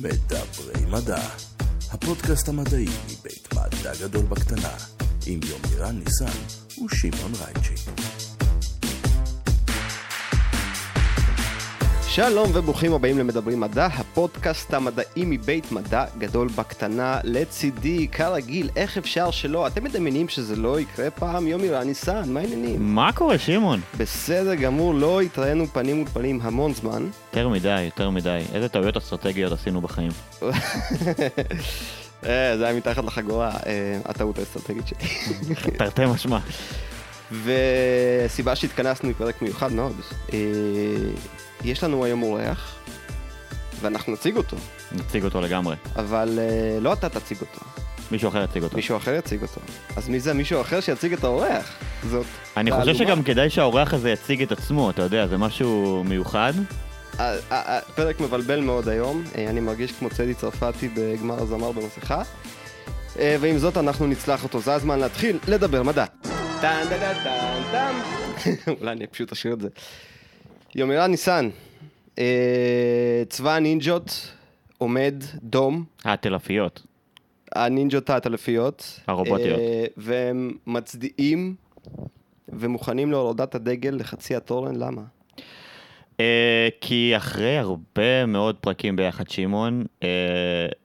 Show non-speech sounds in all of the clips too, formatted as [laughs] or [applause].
מדברי מדע, הפודקאסט המדעי מבית מדע גדול בקטנה, עם יומירן ניסן ושמעון רייצ'י. שלום וברוכים הבאים למדברים מדע, הפודקאסט המדעי מבית מדע גדול בקטנה. לצידי, כרגיל, איך אפשר שלא? אתם מדמיינים שזה לא יקרה פעם? יומירן ניסן, מה העניינים? מה קורה, שמעון? בסדר גמור, לא התראינו פנים מול פנים המון זמן. יותר מדי, יותר מדי. איזה טעויות אסטרטגיות עשינו בחיים. [laughs] אה, זה היה מתחת לחגורה, אה, הטעות האסטרטגית שלי. [laughs] תרתי משמע. וסיבה שהתכנסנו היא פרק מיוחד מאוד. יש לנו היום אורח, ואנחנו נציג אותו, נציג אותו לגמרי. אבל אה, לא אתה תציג אותו, מישהו אחר יציג אותו. מישהו אחר יציג אותו. אז מי זה מישהו אחר שיציג את האורח? זאת אני חושב תעלומה. שגם כדאי שהאורח הזה יציג את עצמו, אתה יודע, זה משהו מיוחד. הפרק מבלבל מאוד היום, אה, אני מרגיש כמו צדי צרפתי בגמר הזמר במסכה. אה, ועם זאת אנחנו נצלח אותו, זה הזמן להתחיל לדבר מדע. טן טן טן טן. [laughs] אולי אני פשוט אשאיר את זה. יומירן ניסן, אה, צבא הנינג'ות עומד דום, התלפיות. הנינג'ות העטלפיות. הרובוטיות. אה, והם מצדיעים ומוכנים להורדת הדגל לחצי התורן, למה? אה, כי אחרי הרבה מאוד פרקים ביחד, שמעון, אה,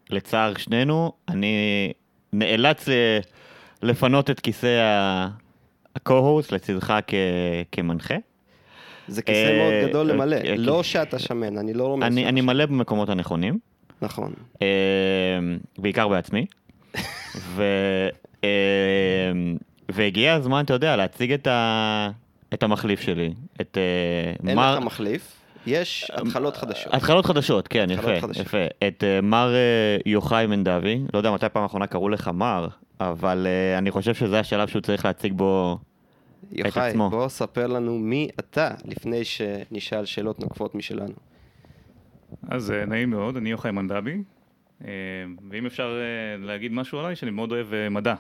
לצער שנינו, אני נאלץ לפנות את כיסא ה-co-host לצדך כמנחה. זה כיסא אה, מאוד גדול אה, למלא, אה, לא כי- שאתה שמן, אני לא רומז. אני. מלא במקומות הנכונים. נכון. אה, בעיקר בעצמי. אה, והגיע הזמן, אתה יודע, להציג את, ה, את המחליף שלי. את אה, אין מר... לך מחליף, יש התחלות חדשות. התחלות חדשות, כן, התחלות יפה, חדשות. יפה. את אה, מר אה, יוחאי מנדבי, לא יודע מתי פעם אחרונה קראו לך מר, אבל אה, אני חושב שזה השלב שהוא צריך להציג בו... יוחאי. בוא ספר לנו מי אתה, לפני שנשאל שאלות נוקבות משלנו. אז אה, נעים מאוד, אני יוחאי מנדבי, אה, ואם אפשר אה, להגיד משהו עליי, שאני מאוד אוהב מדע.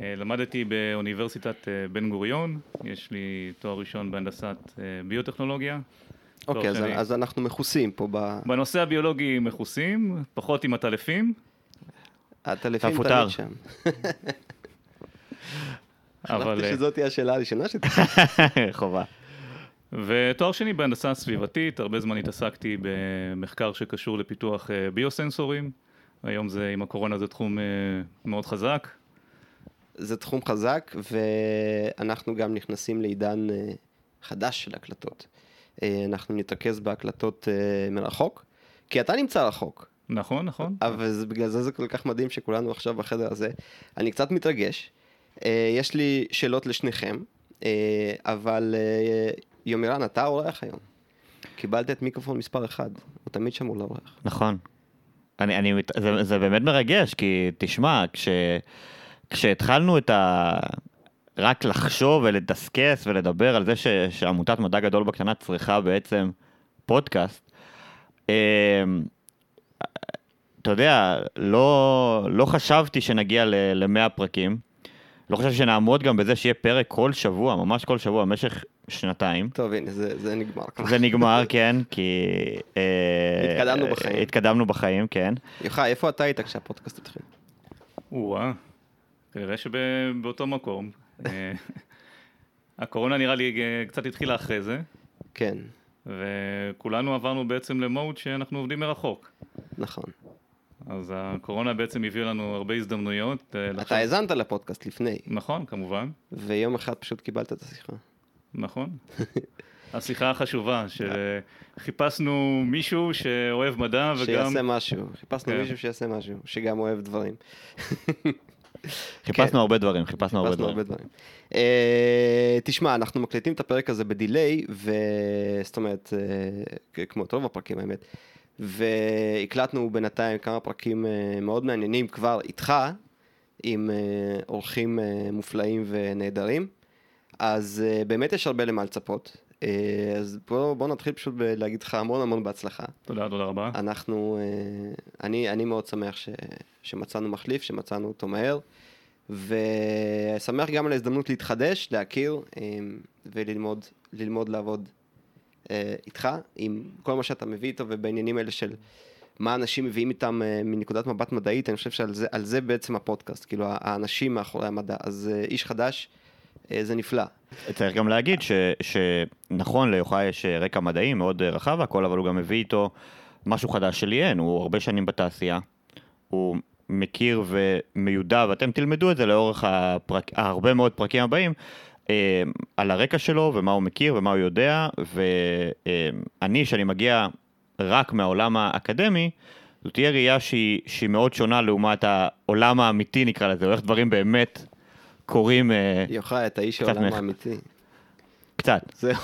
למדתי באוניברסיטת בן גוריון, יש לי תואר ראשון בהנדסת ביוטכנולוגיה. אוקיי, אז- שני. אז אנחנו מכוסים פה ב... בנושא הביולוגי מכוסים, פחות עם הטלפים מפוטר. תמיד שם. [laughs] אבל... חשבתי אה, שזאת תהיה השאלה הראשונה שלי. [laughs] חובה. ותואר שני בהנדסה סביבתית, הרבה זמן התעסקתי במחקר שקשור לפיתוח אה, ביוסנסורים. היום זה, עם הקורונה זה תחום אה, מאוד חזק. זה תחום חזק, ואנחנו גם נכנסים לעידן חדש של הקלטות. אנחנו נתרכז בהקלטות מרחוק, כי אתה נמצא רחוק, נכון, נכון. אבל בגלל זה זה כל כך מדהים שכולנו עכשיו בחדר הזה. אני קצת מתרגש. אה, יש לי שאלות לשניכם, אה, אבל אה, יומירן, אתה האורח היום. קיבלת את מיקרופון מספר 1, הוא תמיד שמור לאורח. נכון. אני, אני, זה, זה באמת מרגש, כי תשמע, כש, כשהתחלנו את ה... רק לחשוב ולדסקס ולדבר על זה ש, שעמותת מדע גדול בקטנה צריכה בעצם פודקאסט, אתה יודע, לא, לא חשבתי שנגיע ל-100 פרקים. לא חשבתי שנעמוד גם בזה שיהיה פרק כל שבוע, ממש כל שבוע, במשך שנתיים. טוב, הנה, זה, זה נגמר. זה נגמר, [laughs] כן, כי... אה, התקדמנו בחיים. התקדמנו בחיים, כן. יוחאי, איפה אתה היית כשהפודקאסט התחיל? או-אה, כנראה שבאותו מקום. אה, [laughs] הקורונה נראה לי אה, קצת התחילה אחרי זה, כן, וכולנו עברנו בעצם למוד שאנחנו עובדים מרחוק. נכון. אז הקורונה בעצם הביאה לנו הרבה הזדמנויות. אה, אתה לחשוב- האזנת לפודקאסט לפני, נכון, כמובן, ויום אחד פשוט קיבלת את השיחה. נכון. [laughs] השיחה החשובה, שחיפשנו מישהו שאוהב מדע וגם... שיעשה משהו, חיפשנו כן. מישהו שיעשה משהו, שגם אוהב דברים. [laughs] חיפשנו הרבה דברים, חיפשנו הרבה דברים. הרבה דברים. אה, תשמע, אנחנו מקליטים את הפרק הזה בדיליי, וזאת אומרת, אה, כ- כמו את רוב הפרקים האמת, והקלטנו בינתיים כמה פרקים אה, מאוד מעניינים כבר איתך, עם אה, אורחים אה, מופלאים ונהדרים, אז באמת יש הרבה למה לצפות. אז בוא, בוא נתחיל פשוט בלהגיד לך המון המון בהצלחה. תודה, תודה רבה. אנחנו, אני, אני מאוד שמח ש, שמצאנו מחליף, שמצאנו אותו מהר, ושמח גם על ההזדמנות להתחדש, להכיר וללמוד ללמוד לעבוד אה, איתך, עם כל מה שאתה מביא איתו ובעניינים האלה של מה אנשים מביאים איתם אה, מנקודת מבט מדעית, אני חושב שעל זה, זה בעצם הפודקאסט, כאילו האנשים מאחורי המדע. אז אה, איש חדש, אה, זה נפלא. צריך גם להגיד ש, שנכון, ליוחאי יש רקע מדעי מאוד רחב והכל, אבל הוא גם מביא איתו משהו חדש שלי אין, הוא הרבה שנים בתעשייה, הוא מכיר ומיודע, ואתם תלמדו את זה לאורך הפרק, הרבה מאוד פרקים הבאים, אה, על הרקע שלו ומה הוא מכיר ומה הוא יודע, ואני, שאני מגיע רק מהעולם האקדמי, זו תהיה ראייה שהיא, שהיא מאוד שונה לעומת העולם האמיתי נקרא לזה, או איך דברים באמת קורים. אה, יוחאי, אתה איש העולם האמיתי. קצת. זהו.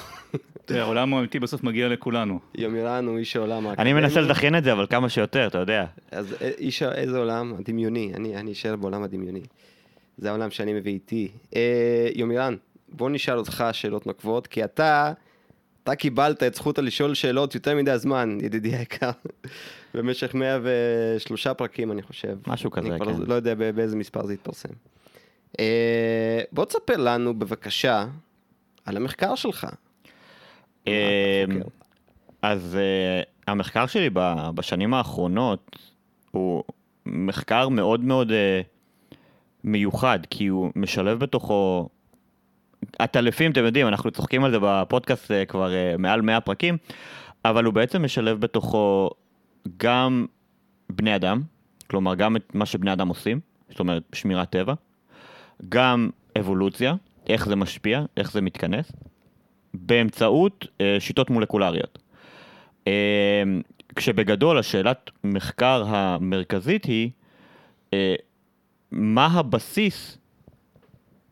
העולם האמיתי בסוף מגיע לכולנו. יומירן הוא איש העולם האקדמי. אני מנסה לדחיין את זה, אבל כמה שיותר, אתה יודע. אז אה, איש, איזה עולם? הדמיוני. אני, אני אשאר בעולם הדמיוני. זה העולם שאני מביא איתי. אה, יומירן, בוא נשאל אותך שאלות נוקבות, כי אתה, אתה קיבלת את זכות לשאול שאלות יותר מדי זמן, ידידי היקר. [laughs] במשך 103 פרקים, אני חושב. משהו כזה, אני כן. אני לא יודע באיזה מספר זה יתפרסם. אה, בוא תספר לנו בבקשה על המחקר שלך. אמ, אז uh, המחקר שלי בשנים האחרונות הוא מחקר מאוד מאוד uh, מיוחד, כי הוא משלב בתוכו עטלפים, אתם יודעים, אנחנו צוחקים על זה בפודקאסט uh, כבר uh, מעל 100 פרקים, אבל הוא בעצם משלב בתוכו גם בני אדם, כלומר גם את מה שבני אדם עושים, זאת אומרת שמירת טבע, גם אבולוציה, איך זה משפיע, איך זה מתכנס, באמצעות אה, שיטות מולקולריות. אה, כשבגדול השאלת מחקר המרכזית היא אה, מה הבסיס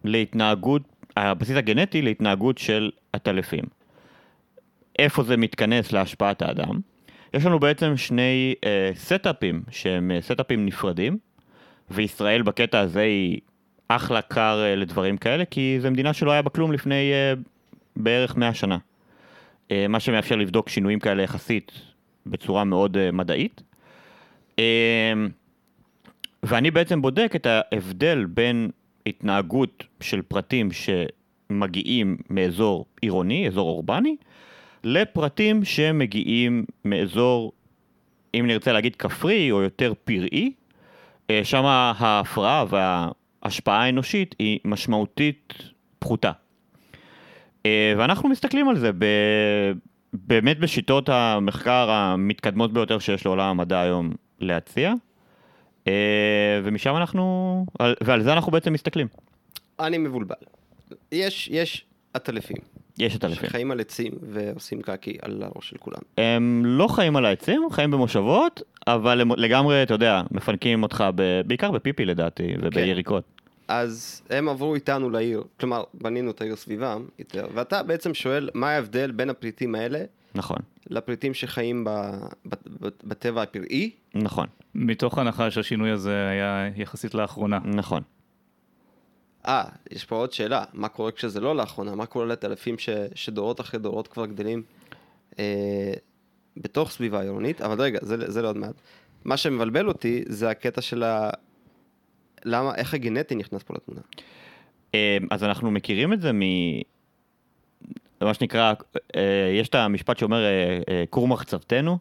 להתנהגות, הבסיס הגנטי להתנהגות של עטלפים. איפה זה מתכנס להשפעת האדם. יש לנו בעצם שני אה, סטאפים שהם אה, סטאפים נפרדים, וישראל בקטע הזה היא אחלה קר אה, לדברים כאלה, כי זו מדינה שלא היה בה כלום לפני אה, בערך 100 שנה. אה, מה שמאפשר לבדוק שינויים כאלה יחסית בצורה מאוד אה, מדעית. אה, ואני בעצם בודק את ההבדל בין התנהגות של פרטים שמגיעים מאזור עירוני, אזור אורבני, לפרטים שמגיעים מאזור, אם נרצה להגיד כפרי או יותר פראי, שם ההפרעה וההשפעה האנושית היא משמעותית פחותה. אה, ואנחנו מסתכלים על זה ב... באמת בשיטות המחקר המתקדמות ביותר שיש לעולם המדע היום להציע, אה, ומשם אנחנו, ועל זה אנחנו בעצם מסתכלים. אני מבולבל. יש, יש עטלפים. יש עטלפים. שחיים על עצים ועושים קקי על הראש של כולם. הם לא חיים על העצים, הם חיים במושבות, אבל הם לגמרי, אתה יודע, מפנקים אותך ב... בעיקר בפיפי לדעתי, וביריקות. כן. אז הם עברו איתנו לעיר, כלומר, בנינו את העיר סביבם יותר, ואתה בעצם שואל מה ההבדל בין הפליטים האלה נכון. לפליטים שחיים ב, ב, ב, בטבע הפראי. נכון. מתוך הנחה שהשינוי הזה היה יחסית לאחרונה. נכון. אה, יש פה עוד שאלה, מה קורה כשזה לא לאחרונה? מה קורה לטלפים ש, שדורות אחרי דורות כבר גדלים אה, בתוך סביבה עירונית? אבל רגע, זה, זה לא עוד מעט. מה שמבלבל אותי זה הקטע של ה... למה, איך הגנטי נכנס פה לתמונה? אה, אז אנחנו מכירים את זה מ... מה שנקרא, אה, יש את המשפט שאומר כור אה, מחצבתנו,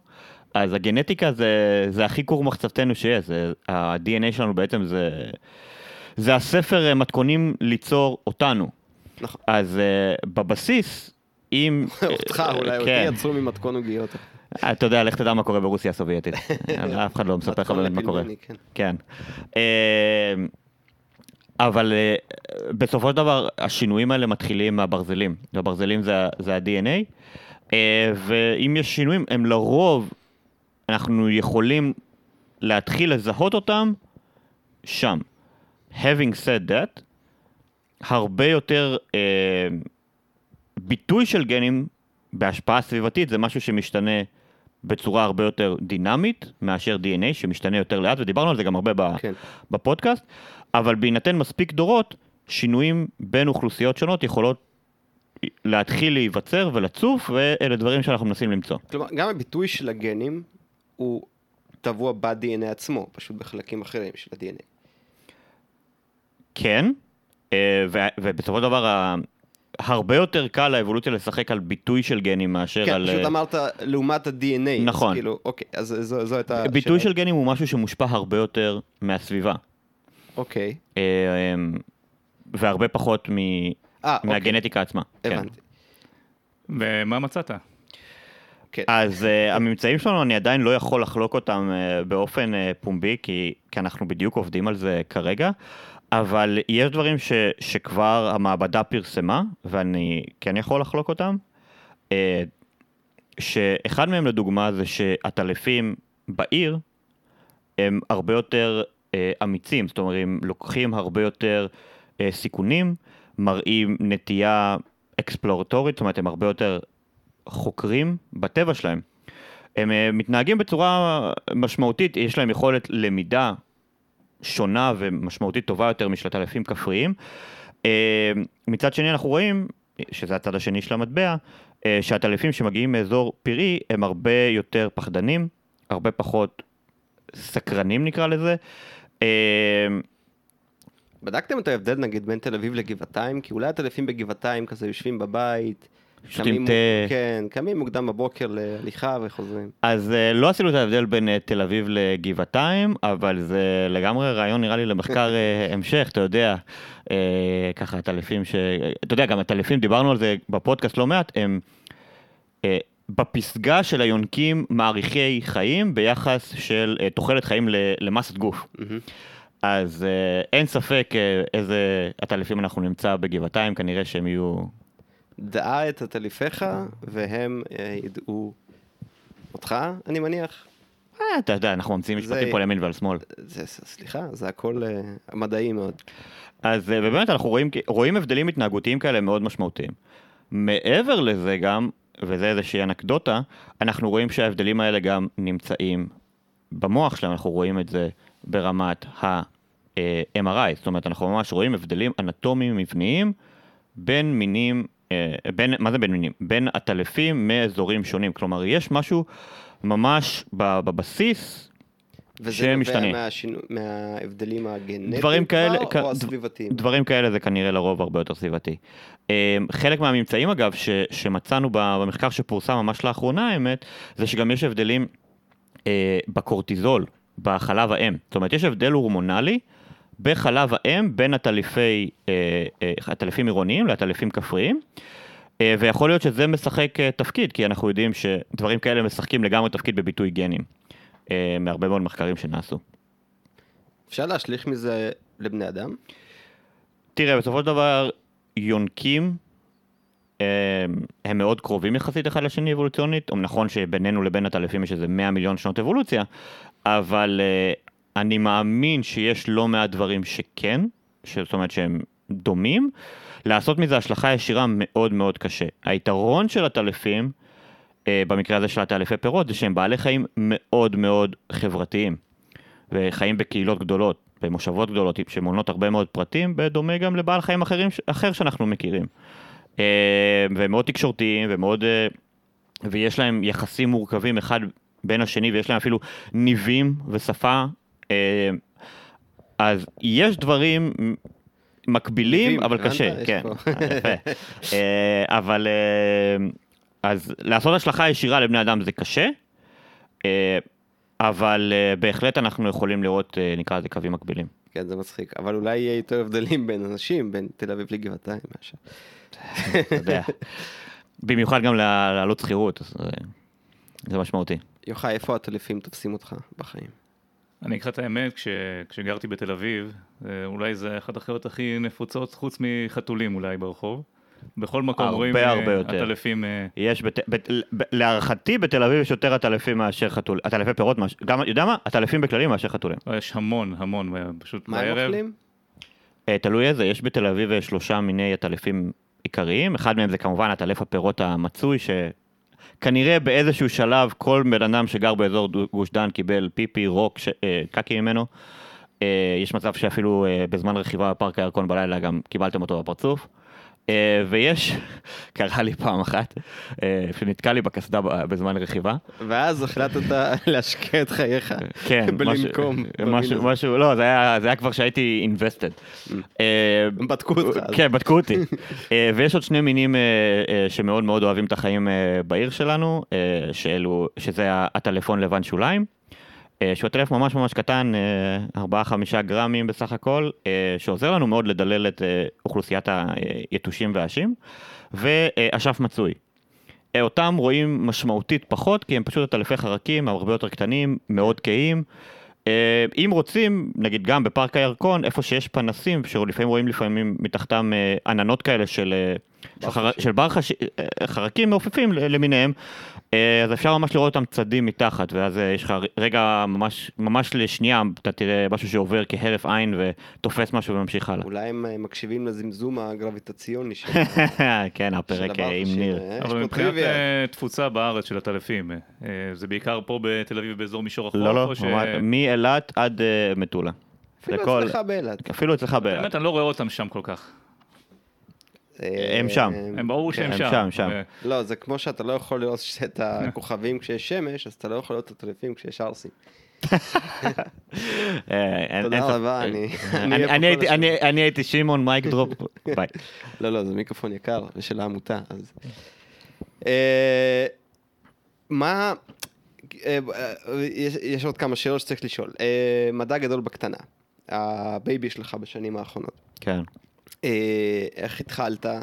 אז הגנטיקה זה, זה הכי כור מחצבתנו שיש, זה, ה-DNA שלנו בעצם זה, זה הספר מתכונים ליצור אותנו. נכון. אז בבסיס, אם... [laughs] אותך אולי, אותי כן. יצרו ממתכון עוגיות. אתה יודע, לך תדע מה קורה ברוסיה הסובייטית. [laughs] אף אחד לא מספר לך באמת מה קורה. כן. אבל אה, בסופו של דבר השינויים האלה מתחילים מהברזלים, והברזלים זה, זה ה-DNA, אה, ואם יש שינויים, הם לרוב, אנחנו יכולים להתחיל לזהות אותם שם. Having said that, הרבה יותר אה, ביטוי של גנים בהשפעה סביבתית זה משהו שמשתנה בצורה הרבה יותר דינמית מאשר DNA שמשתנה יותר לאט, ודיברנו על זה גם הרבה כן. בפודקאסט, אבל בהינתן מספיק דורות, שינויים בין אוכלוסיות שונות יכולות להתחיל להיווצר ולצוף, ואלה דברים שאנחנו מנסים למצוא. כלומר, גם הביטוי של הגנים הוא טבוע ב-DNA עצמו, פשוט בחלקים אחרים של ה-DNA. כן, אה, ובסופו של דבר הרבה יותר קל לאבולוציה לשחק על ביטוי של גנים מאשר כן, על... פשוט אה, אמרת לעומת ה-DNA. נכון. אז כאילו, אוקיי, אז זו זו הייתה... ביטוי. של גנים הוא משהו שמושפע הרבה יותר מהסביבה. אוקיי. אה, והרבה פחות מ... אה, אוקיי. מהגנטיקה עצמה. כן. הבנתי. ומה מצאת? כן. אז uh, הממצאים שלנו, אני עדיין לא יכול לחלוק אותם uh, באופן uh, פומבי, כי, כי אנחנו בדיוק עובדים על זה כרגע, אבל יש דברים ש, שכבר המעבדה פרסמה, ואני כן יכול לחלוק אותם. Uh, שאחד מהם לדוגמה זה שהטלפים בעיר הם הרבה יותר אמיצים, זאת אומרת, הם לוקחים הרבה יותר uh, סיכונים, מראים נטייה אקספלורטורית, זאת אומרת, הם הרבה יותר חוקרים בטבע שלהם. הם אה, מתנהגים בצורה משמעותית, יש להם יכולת למידה שונה ומשמעותית טובה יותר משל עטלפים כפריים. אה, מצד שני אנחנו רואים, שזה הצד השני של המטבע, אה, שהעטלפים שמגיעים מאזור פראי הם הרבה יותר פחדנים, הרבה פחות סקרנים נקרא לזה. אה, בדקתם את ההבדל נגיד בין תל אביב לגבעתיים? כי אולי הטלפים בגבעתיים כזה יושבים בבית. שותים קמים- תה. כן, קמים מוקדם בבוקר להליכה וחוזרים. אז אה, לא עשינו את ההבדל בין אה, תל אביב לגבעתיים, אבל זה לגמרי רעיון נראה לי למחקר אה, [laughs] המשך, אתה יודע, אה, ככה הטלפים ש... אתה יודע, גם הטלפים, דיברנו על זה בפודקאסט לא מעט, הם אה, בפסגה של היונקים מעריכי חיים ביחס של אה, תוחלת חיים למסת גוף. מהמם. אז אה, אין ספק אה, איזה עטלפים אנחנו נמצא בגבעתיים, כנראה שהם יהיו... דעה את עטלפיך והם אה, ידעו אותך, אני מניח. אה, אתה יודע, אנחנו ממציאים משפטים פה על ימין ועל שמאל. זה, סליחה, זה הכל מדעי מאוד. אז באמת אנחנו רואים, רואים הבדלים התנהגותיים כאלה מאוד משמעותיים. מעבר לזה גם, וזה איזושהי אנקדוטה, אנחנו רואים שההבדלים האלה גם נמצאים במוח שלהם, אנחנו רואים את זה ברמת ה-MRI, זאת אומרת אנחנו ממש רואים הבדלים אנטומיים מבניים בין מינים, אה, בין, מה זה בין מינים? בין עטלפים מאזורים שונים, כלומר יש משהו ממש ב- בבסיס וזה שהם נובע משתנים. מהשינו, מההבדלים הגנטיים דברים כאלה, כבר, כ- או הסביבתיים? דברים כאלה זה כנראה לרוב הרבה יותר סביבתי. אה, חלק מהממצאים אגב ש, שמצאנו במחקר שפורסם ממש לאחרונה האמת, זה שגם יש הבדלים אה, בקורטיזול, בחלב האם. זאת אומרת יש הבדל הורמונלי בחלב האם בין עטלפי, אה, אה, עטלפים עירוניים לעטלפים כפריים. אה, ויכול להיות שזה משחק תפקיד, כי אנחנו יודעים שדברים כאלה משחקים לגמרי תפקיד בביטוי גנים, מהרבה מאוד מחקרים שנעשו. אפשר להשליך מזה לבני אדם? תראה, בסופו של דבר, יונקים אה, הם מאוד קרובים יחסית אחד לשני אבולוציונית, נכון שבינינו לבין הטלפים יש איזה 100 מיליון שנות אבולוציה, אבל אה, אני מאמין שיש לא מעט דברים שכן, זאת אומרת שהם דומים, לעשות מזה השלכה ישירה מאוד מאוד קשה. היתרון של הטלפים, אה, במקרה הזה של הטלפי פירות, זה שהם בעלי חיים מאוד מאוד חברתיים. וחיים בקהילות גדולות, במושבות גדולות, שמונות הרבה מאוד פרטים, בדומה גם לבעל חיים אחרים, אחר שאנחנו מכירים. אה, והם מאוד תקשורתיים ומאוד... אה, ויש להם יחסים מורכבים אחד בין השני, ויש להם אפילו ניבים ושפה. אה, אז יש דברים מקבילים, אבל? קשה, כן. יפה. [laughs] אה, אבל אה, אז לעשות השלכה ישירה לבני אדם זה קשה, אה, אבל אה, בהחלט אנחנו יכולים לראות, אה, נקרא לזה קווים מקבילים. כן, זה מצחיק. אבל אולי יהיה יותר הבדלים בין אנשים, בין תל אביב לגבעתיים מאשר. אתה יודע. במיוחד גם לעלות שכירות, זה משמעותי. יוחאי, איפה הטלפים תופסים אותך בחיים? אני לך את האמת, כש, כשגרתי בתל אביב, אולי זה אחת החיות הכי נפוצות, חוץ מחתולים אולי ברחוב. בכל מקום הרבה, רואים אה, הרבה יותר. עטלפים, אה, יש, בת, בת, ב- להערכתי בתל אביב יש יותר עטלפים מאשר חתול, עטלפי פירות, מאשר- גם, יודע מה? עטלפים בכללי מאשר חתולים. יש המון, המון, אה, פשוט מה הם בערב. אוכלים? אה, תלוי איזה, יש בתל אביב אה, שלושה מיני עטלפים עיקריים, אחד מהם זה כמובן עטלף הפירות המצוי, שכנראה באיזשהו שלב כל בן אדם שגר באזור גוש דן קיבל פיפי, רוק, ש... אה, קקי ממנו. אה, יש מצב שאפילו אה, בזמן רכיבה בפארק הירקון בלילה גם קיבלתם אותו בפרצוף. אה, ויש, קרה לי פעם אחת, אה, שנתקע לי בקסדה בזמן רכיבה. ואז החלטת [laughs] להשקיע את חייך כן, [laughs] בלנקום. משהו, משהו, לא, זה היה, זה היה כבר שהייתי invested. אה, בדקו אותך. כן, בדקו אותי. [laughs] אה, ויש עוד שני מינים אה, אה, שמאוד מאוד אוהבים את החיים אה, בעיר שלנו, אה, שאלו, שזה הטלפון לבן שוליים. אה, שהוא טלפון ממש ממש קטן, 4-5 גרמים בסך הכל, אה, שעוזר לנו מאוד לדלל את אה, אוכלוסיית היתושים והעשים, ואשף מצוי. אה, אותם רואים משמעותית פחות, כי הם פשוט עטלפי חרקים, הרבה יותר קטנים, מאוד כהים. אה, אם רוצים, נגיד גם בפארק הירקון, איפה שיש פנסים, שלפעמים רואים לפעמים מתחתם אה, עננות כאלה אה, של, חר... של בר חש... אה, חרקים מעופפים למיניהם, אה, אז אפשר ממש לראות אותם צדים מתחת, ואז אה, יש לך רגע ממש, ממש לשנייה, אתה תראה משהו שעובר כהרף עין ותופס משהו וממשיך הלאה. אולי הם מקשיבים לזמזום הגרביטציוני של [laughs] כן, הפרק עם ניר. אה? אבל מבחינת תפוצה בארץ של עטלפים, זה בעיקר פה בתל אביב באזור מישור החוף? לא, לא, ש- ממש- מאילת עד מטולה. אפילו אצלך באילת. אפילו אצלך באילת. באמת, אני לא רואה אותם שם כל כך. אה, הם שם. הם ברור שהם הם שם. שם, שם. לא, זה כמו שאתה לא יכול לראות את הכוכבים כשיש שמש, אז אתה לא יכול לראות את העטלפים כשיש ערסים. [laughs] אה, תודה. רבה, אני- הייתי- שמעון mic drop, [laughs] ביי. לא, לא, זה מיקרופון יקר, זה של העמותה, אז... אה, מה... יש, יש עוד כמה שאלות שצריך לשאול. מדע גדול בקטנה, ה baby שלך בשנים האחרונות. כן. אה, איך התחלת? אה,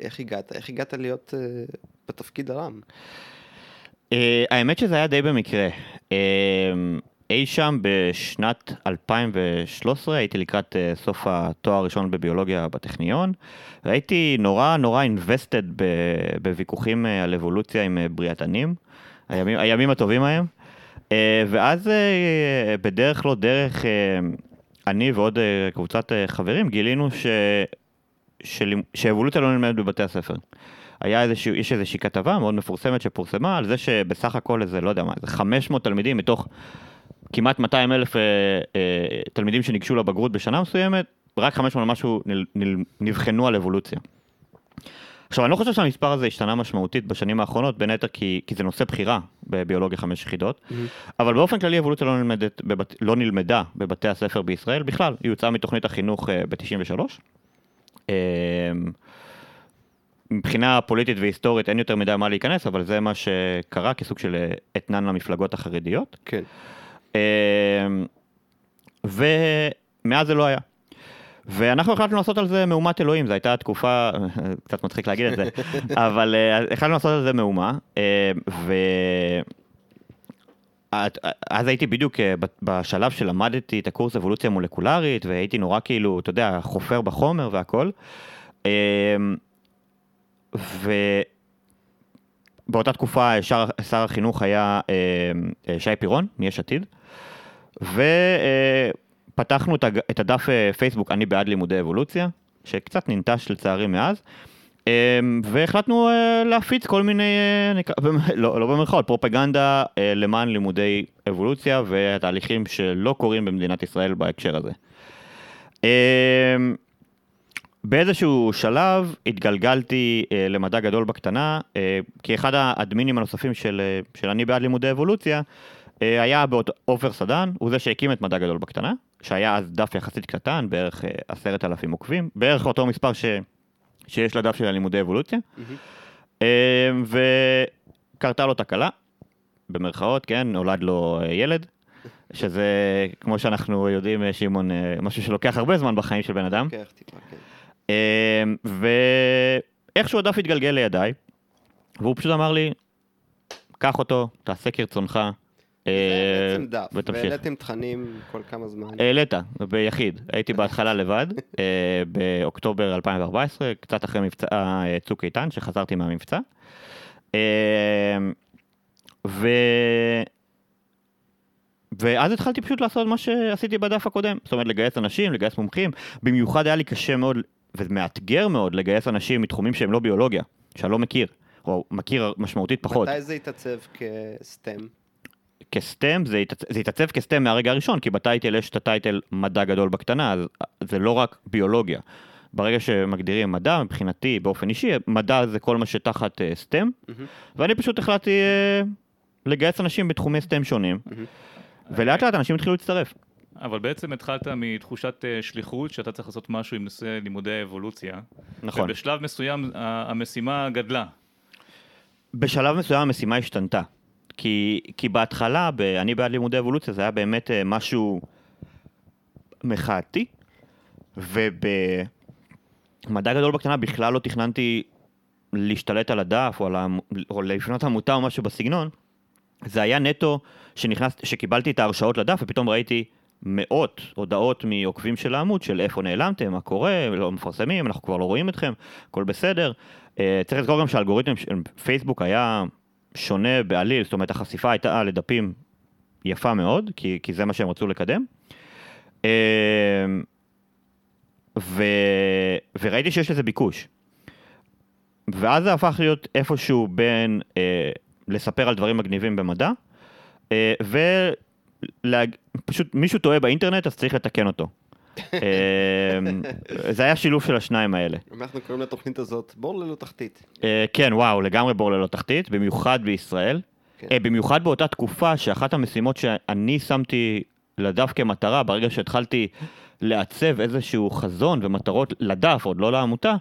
איך הגעת? איך הגעת להיות אה, בתפקיד הרם? האמת שזה היה די במקרה. אי שם בשנת 2013, הייתי לקראת סוף התואר הראשון בביולוגיה בטכניון, והייתי נורא נורא invested בוויכוחים על אבולוציה עם בריאתנים, הימים, הימים הטובים ההם. ואז בדרך לא דרך, אני ועוד אה, קבוצת אה, חברים גילינו ש... של... שאבולוציה לא נלמדת בבתי הספר. היה איזשהו, יש איזושהי כתבה מאוד מפורסמת שפורסמה על זה שבסך הכל איזה, לא יודע מה, איזה 500 תלמידים מתוך כמעט 200 אלף אה, אה, תלמידים שניגשו לבגרות בשנה מסוימת, רק 500 ומשהו נל, נל, נבחנו על אבולוציה. עכשיו, אני לא חושב שהמספר הזה השתנה משמעותית בשנים האחרונות, בין היתר כי, כי זה נושא בחירה בביולוגיה חמש יחידות, אבל באופן כללי אבולוציה לא, נלמדת, בבת, לא נלמדה בבתי הספר בישראל בכלל, היא יוצאה מתוכנית החינוך אה, ב-93. אמ, מבחינה פוליטית והיסטורית אין יותר מדי מה להיכנס, אבל זה מה שקרה כסוג של אה, אתנן למפלגות החרדיות. כן. אמ, ומאז זה לא היה. ואנחנו החלטנו לעשות על זה מהומת אלוהים, זו הייתה תקופה, קצת מצחיק להגיד את זה, [laughs] אבל אה, החלטנו לעשות על זה מהומה, אה, ו... אז הייתי בדיוק אה, בשלב שלמדתי את הקורס אבולוציה מולקולרית, והייתי נורא כאילו, אתה יודע, חופר בחומר והכל. ובאותה תקופה שר, שר החינוך היה שי פירון, מיש עתיד, ופתחנו הג- את הדף אה, פייסבוק אני בעד לימודי אבולוציה, שקצת ננטש לצערי מאז, אה, והחלטנו אה, להפיץ כל מיני, אה, [laughs] לא, לא במרכאות, פרופגנדה למען לימודי אבולוציה והתהליכים שלא קורים במדינת ישראל בהקשר הזה. אה, באיזשהו שלב התגלגלתי אה, למדע גדול בקטנה, אה, כי אחד האדמינים הנוספים של, של אני בעד לימודי אבולוציה, אה, היה עופר סדן, הוא זה שהקים את מדע גדול בקטנה, שהיה אז דף יחסית קטן, בערך אה, עשרת אלפים עוקבים, בערך אותו מספר ש, שיש לדף של הלימודי אבולוציה, אה, וקרתה לו תקלה, במרכאות, כן, נולד לו אה, ילד. שזה, כמו שאנחנו יודעים, שמעון, משהו שלוקח הרבה זמן בחיים של בן אדם. לוקח טיפה, כן. ואיכשהו הדף התגלגל לידיי, והוא פשוט אמר לי, קח אותו, תעשה כרצונך, זה אה, בעצם דף. והעליתם תכנים כל כמה זמן. העלית, ביחיד. הייתי בהתחלה לבד, אה, באוקטובר 2014, קצת אחרי מבצע אה, צוק איתן, שחזרתי מהמבצע. ו... ואז התחלתי פשוט לעשות מה שעשיתי בדף הקודם, זאת אומרת לגייס אנשים, לגייס מומחים, במיוחד היה לי קשה מאוד ומאתגר מאוד לגייס אנשים מתחומים שהם לא ביולוגיה, שאני לא מכיר, או מכיר משמעותית פחות. מתי זה התעצב כסטם? כסטם, זה, התעצ... זה התעצב כסטם מהרגע הראשון, כי בטייטל יש את הטייטל מדע גדול בקטנה, אז זה לא רק ביולוגיה. ברגע שמגדירים מדע, מבחינתי, באופן אישי, מדע זה כל מה שתחת אה, סטם, ואני פשוט החלטתי אה, לגייס אנשים בתחומי סטם שונים, ולאט לאט אנשים התחילו להצטרף. אבל בעצם התחלת מתחושת אה, שליחות שאתה צריך לעשות משהו עם נושא לימודי האבולוציה. נכון. ובשלב מסוים המשימה גדלה. בשלב מסוים המשימה השתנתה. כי, כי בהתחלה, ב, אני בעד לימודי אבולוציה, זה היה באמת אה, משהו מחאתי, ובמדע גדול בקטנה בכלל לא תכננתי להשתלט על הדף או, על העמ... או לפנות עמותה או משהו בסגנון. זה היה נטו שנכנס, שקיבלתי את ההרשאות לדף ופתאום ראיתי מאות הודעות מעוקבים של העמוד של איפה נעלמתם, מה קורה, לא מפרסמים, אנחנו כבר לא רואים אתכם, הכל בסדר. אה, צריך לזכור גם שהאלגוריתם של פייסבוק היה שונה בעליל, זאת אומרת החשיפה הייתה לדפים יפה מאוד, כי, כי זה מה שהם רצו לקדם. אה, ו, וראיתי שיש לזה ביקוש. ואז זה הפך להיות איפשהו בין אה, לספר על דברים מגניבים במדע, אה, ופשוט מישהו טועה באינטרנט אז צריך לתקן אותו. אה, זה היה שילוב של השניים האלה. אנחנו קוראים לתוכנית הזאת בור ללא תחתית. אה, כן, וואו, לגמרי בור ללא תחתית, במיוחד בישראל. כן. אה, במיוחד באותה תקופה שאחת המשימות שאני שמתי לדף כמטרה, ברגע שהתחלתי לעצב איזשהו חזון ומטרות לדף, עוד לא לעמותה,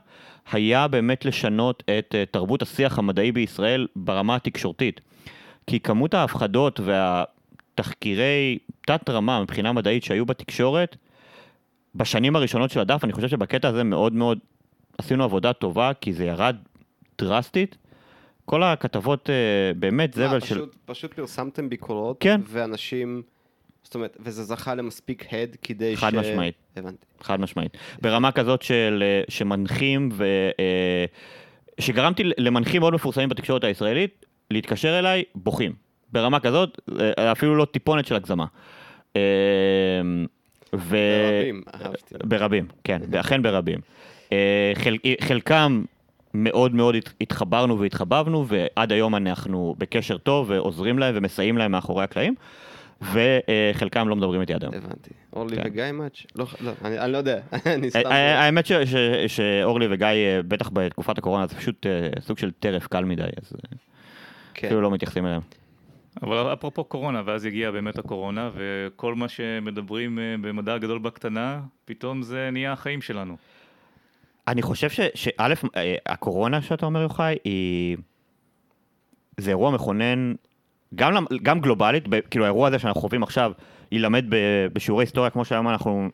היה באמת לשנות את אה, תרבות השיח המדעי בישראל ברמה התקשורתית. כי כמות ההפחדות והתחקירי תת-רמה מבחינה מדעית שהיו בתקשורת, בשנים הראשונות של הדף, אני חושב שבקטע הזה מאוד מאוד עשינו עבודה טובה, כי זה ירד דרסטית. כל הכתבות אה, באמת זבל של... פשוט- פשוט פרסמתם ביקורות, כן. ואנשים, זאת אומרת, וזה זכה למספיק הד כדי ש... חד משמעית. הבנתי. חד משמעית. ברמה כזאת של, אה, שמנחים ו... אה, שגרמתי למנחים מאוד מפורסמים בתקשורת הישראלית להתקשר אליי בוכים. ברמה כזאת, אפילו לא טיפונת של הגזמה. אה, ו... ברבים, אהבתי. ברבים, כן, אכן ברבים. אה, חל... חלקם מאוד מאוד הת- התחברנו והתחבבנו, ועד היום אנחנו בקשר טוב ועוזרים להם ומסייעים להם מאחורי הקלעים, וחלקם לא מדברים איתי עד היום. הבנתי. אורלי כן. וגיא מאץ'? לא, לא, אני אני לא יודע. [laughs] אני סתם... ה- האמת ש- ש- שאורלי וגיא, אה, בטח בתקופת הקורונה, זה פשוט אה, סוג של טרף קל מדי, אז אה, כן. אפילו לא מתייחסים אליהם. אבל אפרופו קורונה, ואז הגיעה באמת הקורונה, וכל מה שמדברים אה, במדע הגדול בקטנה, פתאום זה נהיה החיים שלנו. אני חושב שא', אה, הקורונה שאתה אומר יוחאי, היא... זה אירוע מכונן, גם, גם גלובלית, כאילו האירוע הזה שאנחנו חווים עכשיו, יילמד בשיעורי היסטוריה, כמו שהיום אנחנו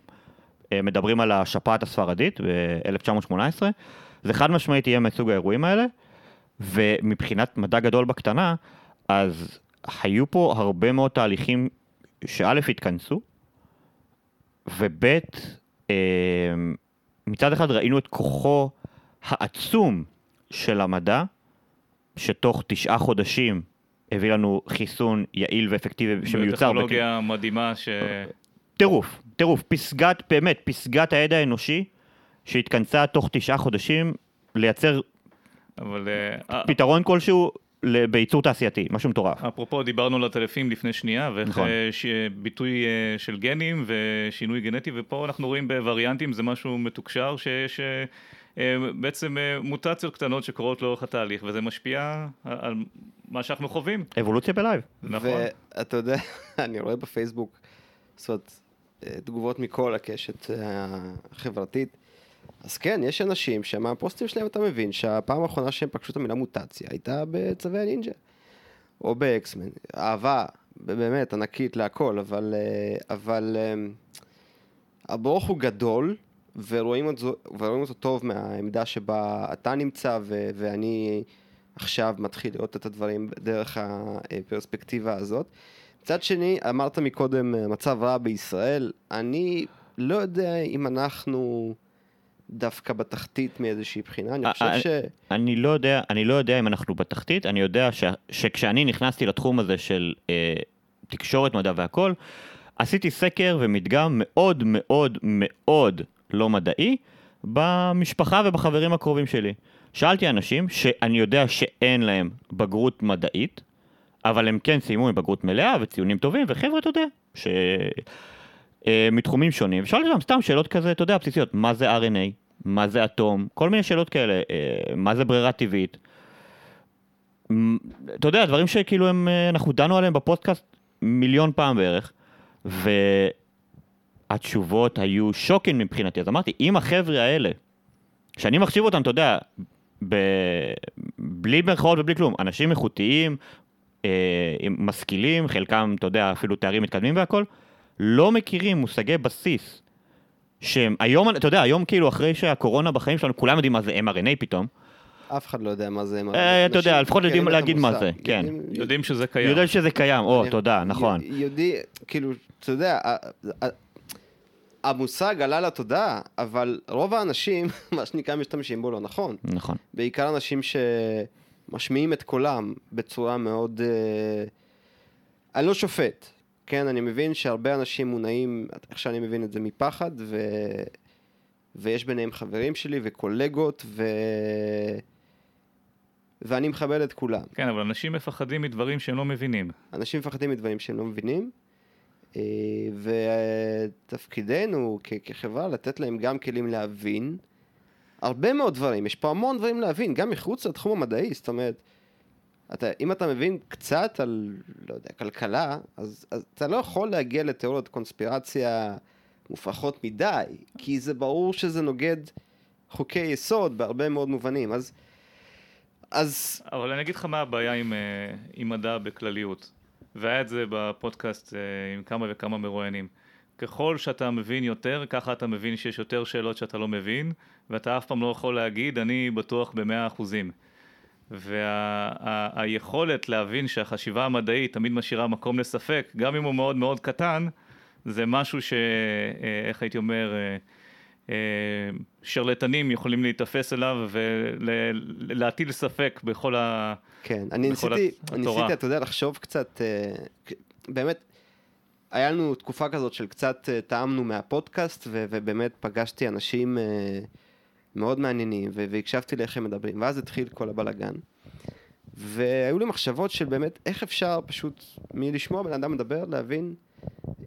אה, מדברים על השפעת הספרדית ב-1918, זה חד משמעית יהיה מסוג האירועים האלה, ומבחינת מדע גדול בקטנה, אז היו פה הרבה מאוד תהליכים שא' התכנסו, וב' אה, מצד אחד ראינו את כוחו העצום של המדע, שתוך תשעה חודשים הביא לנו חיסון יעיל ואפקטיבי שמיוצר. בטכנולוגיה מדהימה ש... טירוף, טירוף, פסגת, באמת, פסגת הידע האנושי שהתכנסה תוך תשעה חודשים לייצר אבל אה, פתרון כלשהו ל- בייצור תעשייתי, משהו מטורף. אפרופו, דיברנו על הטלפים לפני שנייה, ואיך נכון. אה, ש- ביטוי אה, של גנים ושינוי גנטי, ופה אנחנו רואים בווריאנטים, זה משהו מתוקשר, שיש אה, אה, בעצם אה, מוטציות קטנות שקורות לאורך התהליך, וזה משפיע על מה שאנחנו חווים. אבולוציה בלייב. נכון. ואתה יודע, [laughs] אני רואה בפייסבוק, זאת אומרת, אה, תגובות מכל הקשת אה, החברתית. אז כן, יש אנשים שמהפוסטים שלהם אתה מבין שהפעם האחרונה שהם פגשו את המילה מוטציה הייתה בצווי הנינג'ה. או באקסמן. אהבה, באמת, ענקית להכל, אבל, אה, אבל אה, הברוך הוא גדול, ורואים אותו, ורואים אותו טוב מהעמדה שבה אתה נמצא, ו- ואני עכשיו מתחיל לראות את הדברים דרך הפרספקטיבה הזאת. מצד שני, אמרת מקודם, אה, מצב רע בישראל, אני לא יודע אם אנחנו דווקא בתחתית מאיזושהי בחינה, אני חושב ש... אני לא יודע, אני לא יודע אם אנחנו בתחתית, אני יודע ש, שכשאני נכנסתי לתחום הזה של אה, תקשורת, מדע והכל, עשיתי סקר ומדגם מאוד מאוד מאוד לא מדעי במשפחה ובחברים הקרובים שלי. שאלתי אנשים שאני יודע שאין להם בגרות מדעית, אבל הם כן סיימו עם בגרות מלאה וציונים טובים, וחבר'ה, אתה יודע, ש... אה, מתחומים שונים, ושאלתי אותם סתם שאלות כזה, אתה יודע, בסיסיות, מה זה RNA? מה זה אטום, כל מיני שאלות כאלה, אה, מה זה ברירה טבעית. אתה יודע, דברים שכאילו הם, אה, אנחנו דנו עליהם בפודקאסט מיליון פעם בערך, והתשובות היו שוקינג מבחינתי. אז אמרתי, אם החבר'ה האלה, שאני מחשיב אותם, אתה יודע, ב... בלי מירכאות ובלי כלום, אנשים איכותיים, אה, משכילים, חלקם, אתה יודע, אפילו תארים מתקדמים והכל, לא מכירים מושגי בסיס. שהם היום, אתה יודע, היום כאילו אחרי שהקורונה בחיים שלנו, כולם יודעים מה זה mRNA פתאום. אף אחד לא יודע מה זה. מה- אה, אתה יודע, לפחות יודעים להגיד מה. זה, כן. יודעים- יודעים שזה קיים. יודע שזה קיים, או, תודה, נכון. יודעים, כאילו, אתה יודע, המושג עלה לתודעה, אבל רוב האנשים, [laughs] מה שנקרא, משתמשים בו לא נכון. נכון. בעיקר אנשים שמשמיעים את קולם בצורה מאוד... אה, אני לא שופט, כן? אני מבין שהרבה אנשים מונעים, איך שאני מבין את זה, מפחד, ו... ויש ביניהם חברים שלי וקולגות, ו... ואני מכבד את כולם. כן, אבל אנשים מפחדים מדברים שהם לא מבינים. אנשים מפחדים מדברים שהם לא מבינים, אה, ותפקידנו כ- כחברה לתת להם גם כלים להבין הרבה מאוד דברים, יש פה המון דברים להבין, גם מחוץ לתחום המדעי, זאת אומרת, אתה, אם אתה מבין קצת על, לא יודע, כלכלה, אז, אז אתה לא יכול להגיע לתיאוריות קונספירציה מופרכות מדי, כי זה ברור שזה נוגד חוקי יסוד בהרבה מאוד מובנים, אז... אז אבל אני אגיד לך מה הבעיה עם, אה, עם מדע בכלליות. והיה את זה בפודקאסט אה, עם כמה וכמה מרואיינים. ככל שאתה מבין יותר, ככה אתה מבין שיש יותר שאלות שאתה לא מבין, ואתה אף פעם לא יכול להגיד, אני בטוח במאה אחוזים. והיכולת להבין שהחשיבה המדעית תמיד משאירה מקום לספק, גם אם הוא מאוד מאוד קטן, זה משהו ש... אה, איך הייתי אומר... אה, אה, שרלטנים יכולים להיתפס אליו ולהטיל ספק בכל ה... כן, אני ניסיתי, ניסיתי, התורה. אתה יודע, לחשוב קצת, באמת, היה לנו תקופה כזאת של קצת טעמנו מהפודקאסט, ובאמת פגשתי אנשים מאוד מעניינים, והקשבתי לאיך הם מדברים, ואז התחיל כל הבלגן. והיו לי מחשבות של באמת, איך אפשר פשוט מלשמוע בן אדם מדבר, להבין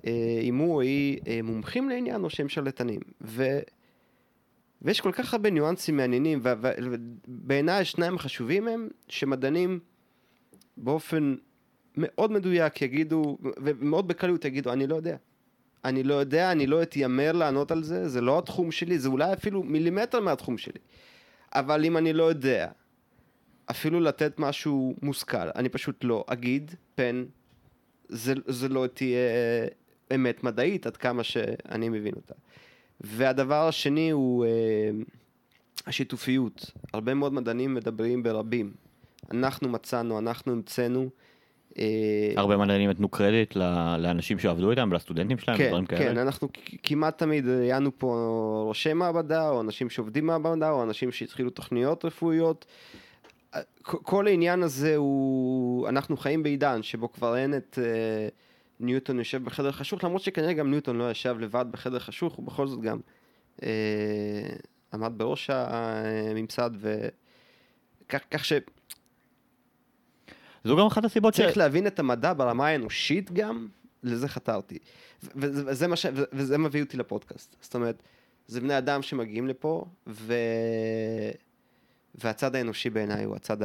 אה, אם הוא או היא אה, מומחים לעניין או שהם שרלטנים. ו... ויש כל כך הרבה ניואנסים מעניינים, ובעיניי השניים החשובים הם שמדענים באופן מאוד מדויק יגידו, ומאוד בקלות יגידו, אני לא יודע. אני לא יודע, אני לא אתיימר לענות על זה, זה לא התחום שלי, זה אולי אפילו מילימטר מהתחום שלי. אבל אם אני לא יודע, אפילו לתת משהו מושכל, אני פשוט לא אגיד, פן, זה, זה לא תהיה אמת מדעית עד כמה שאני מבין אותה. והדבר השני הוא אה, השיתופיות. הרבה מאוד מדענים מדברים ברבים. אנחנו מצאנו, אנחנו המצאנו. אה, הרבה מדענים נתנו קרדיט לאנשים שעבדו איתם, ולסטודנטים שלהם, כן, דברים כאלה. כן, אנחנו כמעט תמיד ראיינו פה ראשי מעבדה, או אנשים שעובדים במעבדה, או אנשים שהתחילו תוכניות רפואיות. אה, כל העניין הזה הוא, אנחנו חיים בעידן שבו כבר אין את אה, ניוטון יושב בחדר חשוך, למרות שכנראה גם ניוטון לא ישב לבד בחדר חשוך, הוא בכל זאת גם אה, עמד בראש הממסד, וכך כך שצריך זו גם אחת הסיבות ש... להבין את המדע ברמה האנושית גם, לזה חתרתי. וזה, מה ש... וזה מביא אותי לפודקאסט. זאת אומרת, זה בני אדם שמגיעים לפה, ו... והצד האנושי בעיניי הוא הצד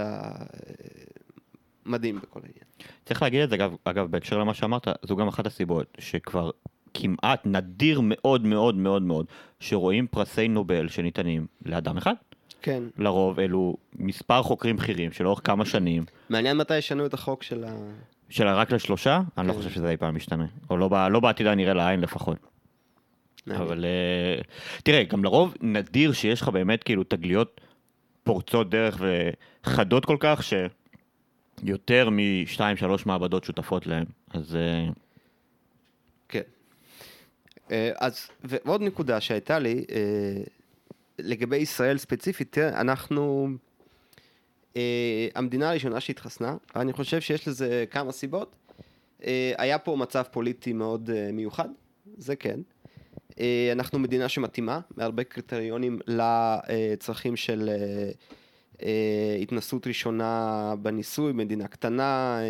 המדהים בכל העניין. צריך להגיד את זה, אגב, אגב, בהקשר למה שאמרת, זו גם אחת הסיבות שכבר כמעט נדיר מאוד מאוד מאוד מאוד שרואים פרסי נובל שניתנים לאדם אחד. כן. לרוב אלו מספר חוקרים בכירים שלאורך כמה שנים, מעניין מתי ישנו את החוק של ה... של רק לשלושה, אני לא כן. חושב שזה אי פעם משתנה. או לא, ב- לא בעתיד הנראה לעין לפחות. אבל אה, תראה, גם לרוב נדיר שיש לך באמת כאילו תגליות פורצות דרך וחדות כל כך, שיותר משתיים שלוש מעבדות שותפות להם. אז אה, כן. אה, אז, ועוד נקודה שהייתה לי, אה, לגבי ישראל ספציפית, תראה, אנחנו אה, המדינה הראשונה שהתחסנה, אני חושב שיש לזה כמה סיבות. אה, היה פה מצב פוליטי מאוד אה, מיוחד, זה כן. אה, אנחנו מדינה שמתאימה מהרבה קריטריונים לצרכים של אה, התנסות ראשונה בניסוי, מדינה קטנה, אה,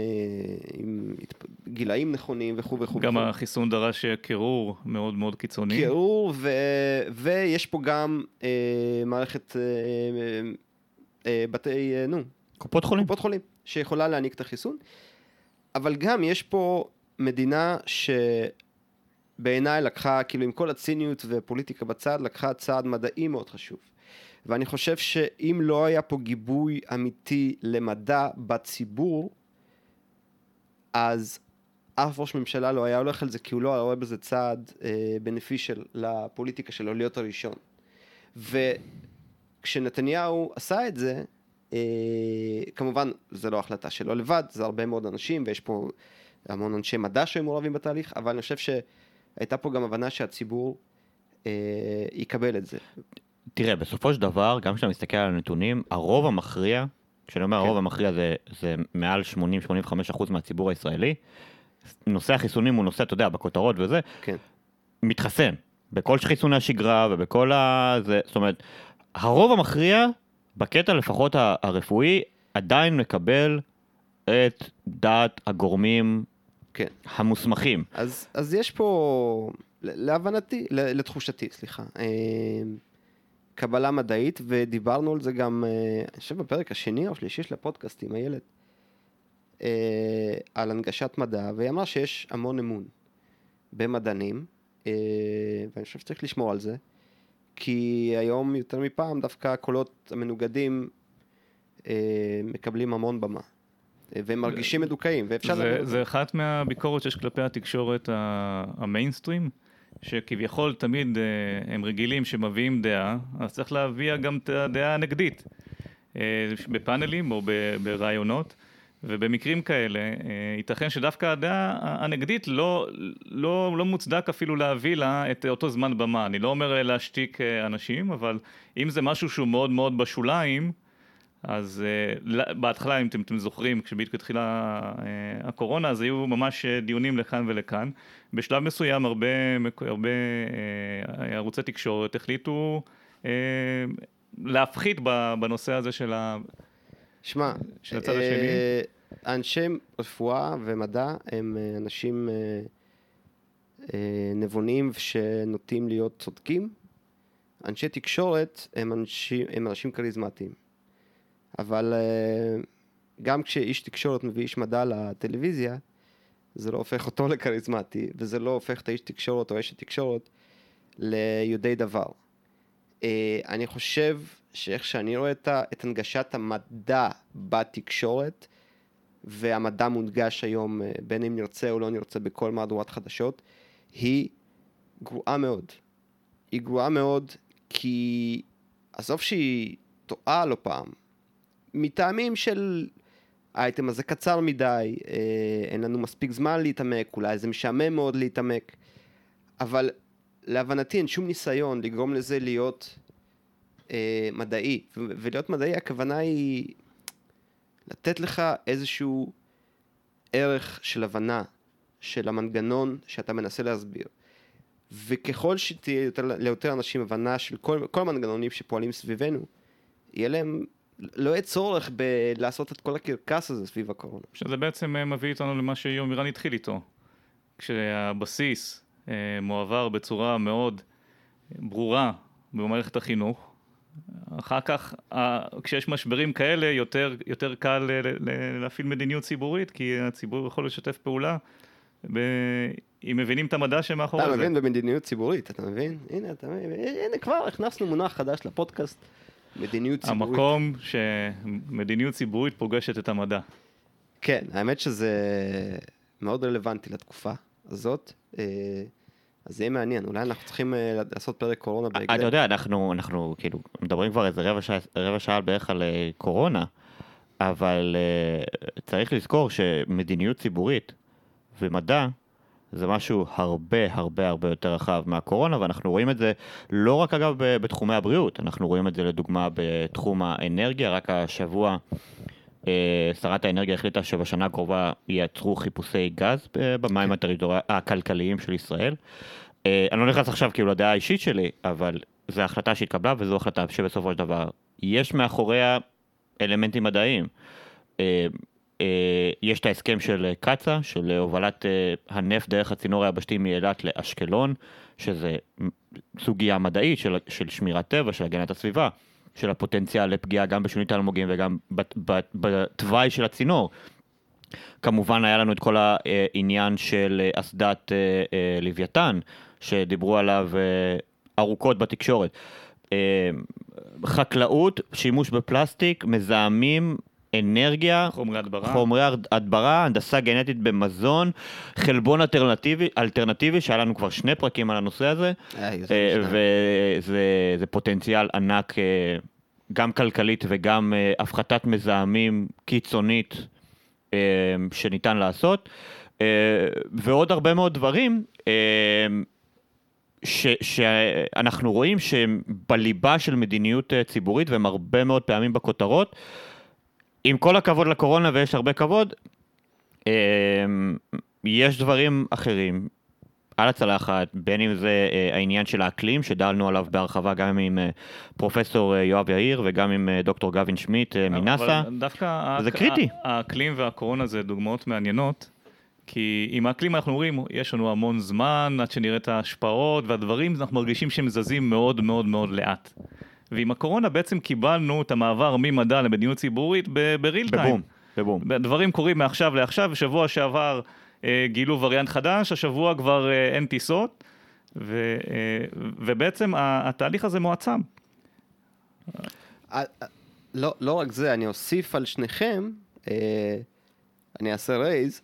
עם התפ- גילאים נכונים וכו' וכו'. גם וכו'. החיסון דרש קירור מאוד מאוד קיצוני. קירור, ו... ויש פה גם אה, מערכת אה, אה, בתי, אה, נו, קופות חולים. קופות חולים, שיכולה להעניק את החיסון. אבל גם יש פה מדינה שבעיניי לקחה, כאילו עם כל הציניות ופוליטיקה בצד, לקחה צעד מדעי מאוד חשוב. ואני חושב שאם לא היה פה גיבוי אמיתי למדע בציבור, אז אף ראש ממשלה לא היה הולך על זה, כי הוא לא היה רואה בזה צעד אה, בנפישל לפוליטיקה שלו, להיות הראשון. וכשנתניהו עשה את זה, אה, כמובן, זה לא החלטה שלו לבד, זה הרבה מאוד אנשים, ויש פה המון אנשי מדע שהיו מעורבים בתהליך, אבל אני חושב שהייתה פה גם הבנה שהציבור אה, יקבל את זה. תראה, בסופו של דבר, גם כשאתה מסתכל על הנתונים, הרוב המכריע, כשאני אומר כן. הרוב המכריע זה, זה מעל 80-85% מהציבור הישראלי, נושא החיסונים הוא נושא, אתה יודע, בכותרות וזה, כן. מתחסן. בכל חיסוני השגרה ובכל ה... זה, זאת אומרת, הרוב המכריע, בקטע לפחות הרפואי, עדיין מקבל את דעת הגורמים כן. המוסמכים. אז, אז יש פה, להבנתי, לתחושתי, סליחה, אה, קבלה מדעית, ודיברנו על זה גם, אה, אני חושב בפרק השני או השלישי של הפודקאסט עם הילד, אה, על הנגשת מדע, והיא אמרה שיש המון אמון במדענים, אה, ואני חושב שצריך לשמור על זה, כי היום יותר מפעם דווקא הקולות המנוגדים מקבלים המון במה. והם מרגישים מדוכאים, ואפשר... זה, זה אחת מהביקורת שיש כלפי התקשורת המיינסטרים, שכביכול תמיד אה, הם רגילים שמביאים דעה, אז צריך להביע גם את הדעה הנגדית, אה, בפאנלים או ברעיונות. ובמקרים כאלה, אה, ייתכן שדווקא הדעה הנגדית לא, לא, לא מוצדק אפילו להביא לה את אותו זמן במה. אני לא אומר להשתיק אנשים, אבל אם זה משהו שהוא מאוד מאוד בשוליים, אז uh, בהתחלה, אם אתם, אתם זוכרים, כשבדיוק התחילה uh, הקורונה, אז היו ממש uh, דיונים לכאן ולכאן. בשלב מסוים הרבה, הרבה uh, ערוצי תקשורת החליטו uh, להפחית בנושא הזה של ה... שמע, של הצד אה, השני? אנשי רפואה ומדע הם אה, אנשים אה, אה, נבונים שנוטים להיות צודקים. אנשי תקשורת הם אנשים, הם אנשים כריזמטיים. אבל אה, גם כשאיש תקשורת מביא איש מדע לטלוויזיה, זה לא הופך אותו [laughs] לכריזמטי, וזה לא הופך את האיש תקשורת או אשת תקשורת ליודעי דבר. אה, אני חושב שאיך שאני רואה את, את הנגשת המדע בתקשורת, והמדע מונגש היום, אה, בין אם נרצה או לא נרצה, בכל מהדורת חדשות, היא גרועה מאוד. היא גרועה מאוד כי עזוב שהיא טועה לא פעם, מטעמים של האייטם הזה קצר מדי, אה, אין לנו מספיק זמן להתעמק, אולי זה משעמם מאוד להתעמק, אבל להבנתי אין שום ניסיון לגרום לזה להיות אה, מדעי, ולהיות מדעי הכוונה היא לתת לך איזשהו ערך של הבנה של המנגנון שאתה מנסה להסביר. וככל שתהיה יותר, ליותר אנשים הבנה של כל, כל המנגנונים שפועלים סביבנו, יהיה להם, לא יהיה צורך בלעשות את כל הקרקס הזה סביב הקורונה. שזה בעצם אה, מביא אותנו למה שיום אירן התחיל איתו. כשהבסיס אה, מועבר בצורה מאוד ברורה במערכת החינוך, אחר כך, אה, כשיש משברים כאלה, יותר, יותר קל ל- ל- להפעיל מדיניות ציבורית, כי הציבור יכול לשתף פעולה, ב... אם מבינים את המדע שמאחורי אתה זה. מבין במדיניות ציבורית, אתה מבין? הנה, אתה מבין? הנה כבר הכנסנו מונח חדש לפודקאסט, מדיניות ציבורית. המקום שמדיניות ציבורית פוגשת את המדע. כן, האמת שזה מאוד רלוונטי לתקופה הזאת. אה, אז זה יהיה מעניין, אולי אנחנו צריכים אה, לעשות פרק קורונה בהקדם. אתה יודע, אנחנו, אנחנו כאילו מדברים כבר איזה רבע שעה, רבע שעה בערך על אה, קורונה, אבל אה, צריך לזכור שמדיניות ציבורית ומדע זה משהו הרבה הרבה הרבה יותר רחב מהקורונה, ואנחנו רואים את זה לא רק אגב בתחומי הבריאות, אנחנו רואים את זה לדוגמה בתחום האנרגיה, רק השבוע אה, שרת האנרגיה החליטה שבשנה הקרובה ייצרו חיפושי גז במים הטריטוריה- הכלכליים של ישראל. אה, אני לא נכנס עכשיו כאילו לדעה האישית שלי, אבל זו החלטה שהתקבלה וזו החלטה שבסופו של דבר יש מאחוריה אלמנטים מדעיים. אה, אה, יש את ההסכם של קצא"א, של הובלת אה, הנפט דרך הצינור היבשתי מאילת לאשקלון, שזה סוגיה מדעית של, של שמירת טבע, של הגנת הסביבה, של הפוטנציאל לפגיעה גם בשונית האלמוגים וגם בת- בת- בתוואי של הצינור. כמובן היה לנו את כל העניין של אה, אסדת אה, אה, לוויתן, שדיברו עליו אה, ארוכות בתקשורת. אה, חקלאות, שימוש בפלסטיק, מזהמים, אנרגיה, חומרי הדברה. חומרי הד- הדברה, הנדסה גנטית במזון, חלבון אלטרנטיבי, אלטרנטיבי, שהיה לנו כבר שני פרקים על הנושא הזה, אה, זה אה. וזה זה פוטנציאל ענק, אה, גם כלכלית וגם הפחתת מזהמים קיצונית שניתן לעשות, ועוד הרבה מאוד דברים. ש, שאנחנו רואים שהם בליבה של מדיניות ציבורית והם הרבה מאוד פעמים בכותרות. עם כל הכבוד לקורונה ויש הרבה כבוד, אה, יש דברים אחרים על הצלחת, בין אם זה אה, העניין של האקלים, שדלנו עליו בהרחבה גם עם אה, פרופסור אה, יואב יאיר וגם עם דוקטור גבין שמיט מנאסא. דווקא זה קריטי. האקלים והקורונה זה דוגמאות מעניינות, כי עם האקלים אנחנו רואים, יש לנו המון זמן עד שנראה את ההשפעות והדברים, אנחנו מרגישים שהם זזים מאוד מאוד מאוד לאט. ועם הקורונה בעצם קיבלנו את המעבר ממדע למדיניות ציבורית בריל טיים. בבום, בבום. דברים קורים מעכשיו לעכשיו, שבוע שעבר אה, גילו וריאנט חדש, השבוע כבר אה, אין טיסות, ו, אה, ובעצם התהליך הזה מועצם. אה, אה, לא, לא רק זה, אני אוסיף על שניכם, אה, אני אעשה רייז.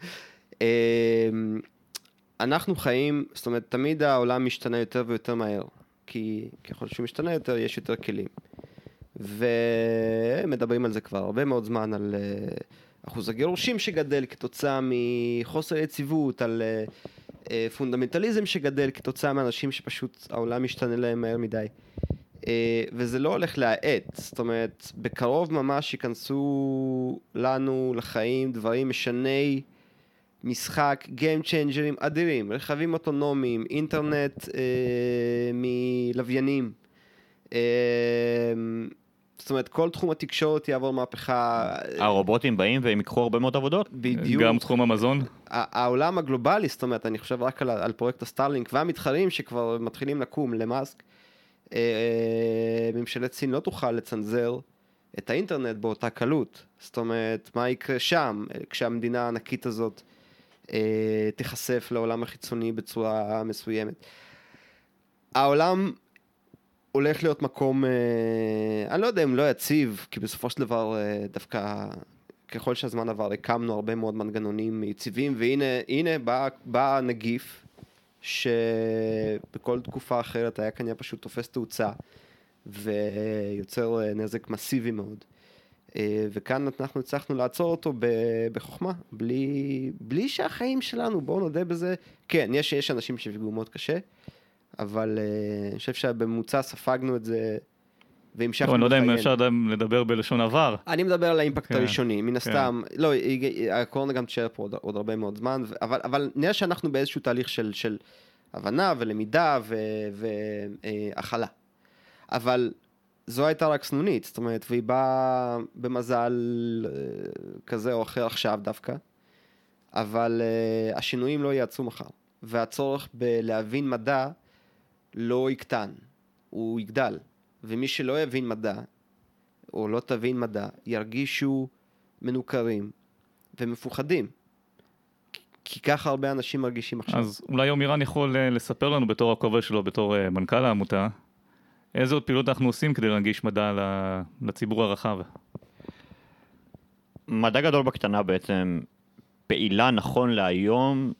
[laughs] אה, אנחנו חיים, זאת אומרת, תמיד העולם משתנה יותר ויותר מהר, כי ככל שהוא משתנה יותר, יש יותר כלים. ומדברים על זה כבר הרבה מאוד זמן, על אה, אחוז הגירושים שגדל כתוצאה מחוסר יציבות, על אה, אה, פונדמנטליזם שגדל כתוצאה מאנשים שפשוט העולם משתנה להם מהר מדי. וזה לא הולך להאט, זאת אומרת, בקרוב ממש ייכנסו לנו לחיים דברים משני משחק, Game Changer'ים אדירים, רכבים אוטונומיים, אינטרנט אה, מלוויינים. אה, זאת אומרת, כל תחום התקשורת יעבור מהפכה. אה, הרובוטים באים והם ייקחו הרבה מאוד עבודות. בדיוק. גם תחום המזון. העולם הגלובלי, זאת אומרת, אני חושב רק על, על פרויקט ה Starlink והמתחרים שכבר מתחילים לקום למאסק, אה, אה, ממשלת סין לא תוכל לצנזר את האינטרנט באותה קלות. זאת אומרת, מה יקרה שם כשהמדינה הענקית הזאת תיחשף לעולם החיצוני בצורה מסוימת. העולם הולך להיות מקום, אה, אני לא יודע אם לא יציב, כי בסופו של דבר אה, דווקא ככל שהזמן עבר הקמנו הרבה מאוד מנגנונים יציבים, והנה הנה בא, בא הנגיף, שבכל תקופה אחרת היה כנראה פשוט תופס תאוצה, ויוצר אה, נזק מסיבי מאוד. אה, וכאן אנחנו הצלחנו לעצור אותו בחוכמה, בלי, בלי שהחיים שלנו, בואו נודה בזה, כן, יש, יש אנשים שנפגעו מאוד קשה, אבל אה, אני חושב שבממוצע ספגנו את זה והמשכנו לא, אני לא יודע אם לחיינו. אפשר לדבר בלשון עבר. אני מדבר על האימפקט כן, הראשוני, מן כן. הסתם, לא, הקורונה גם תישאר פה עוד, עוד הרבה מאוד זמן, אבל, אבל נראה שאנחנו באיזשהו תהליך של, של הבנה ולמידה והכלה. אבל זו הייתה רק סנונית, זאת אומרת, והיא באה במזל אה, כזה או אחר עכשיו דווקא, אבל אה, השינויים לא יעצרו מחר, והצורך בלהבין מדע לא יקטן, הוא יגדל, ומי שלא יבין מדע, או לא תבין מדע, ירגישו מנוכרים ומפוחדים. כי- ככה הרבה אנשים מרגישים עכשיו. אז אולי עמירן יכול אה, לספר לנו בתור הכובע שלו, בתור מנכ"ל העמותה, איזה עוד פעילות אנחנו עושים כדי להנגיש מדע לציבור הרחב. מדע גדול בקטנה בעצם פעילה נכון להיום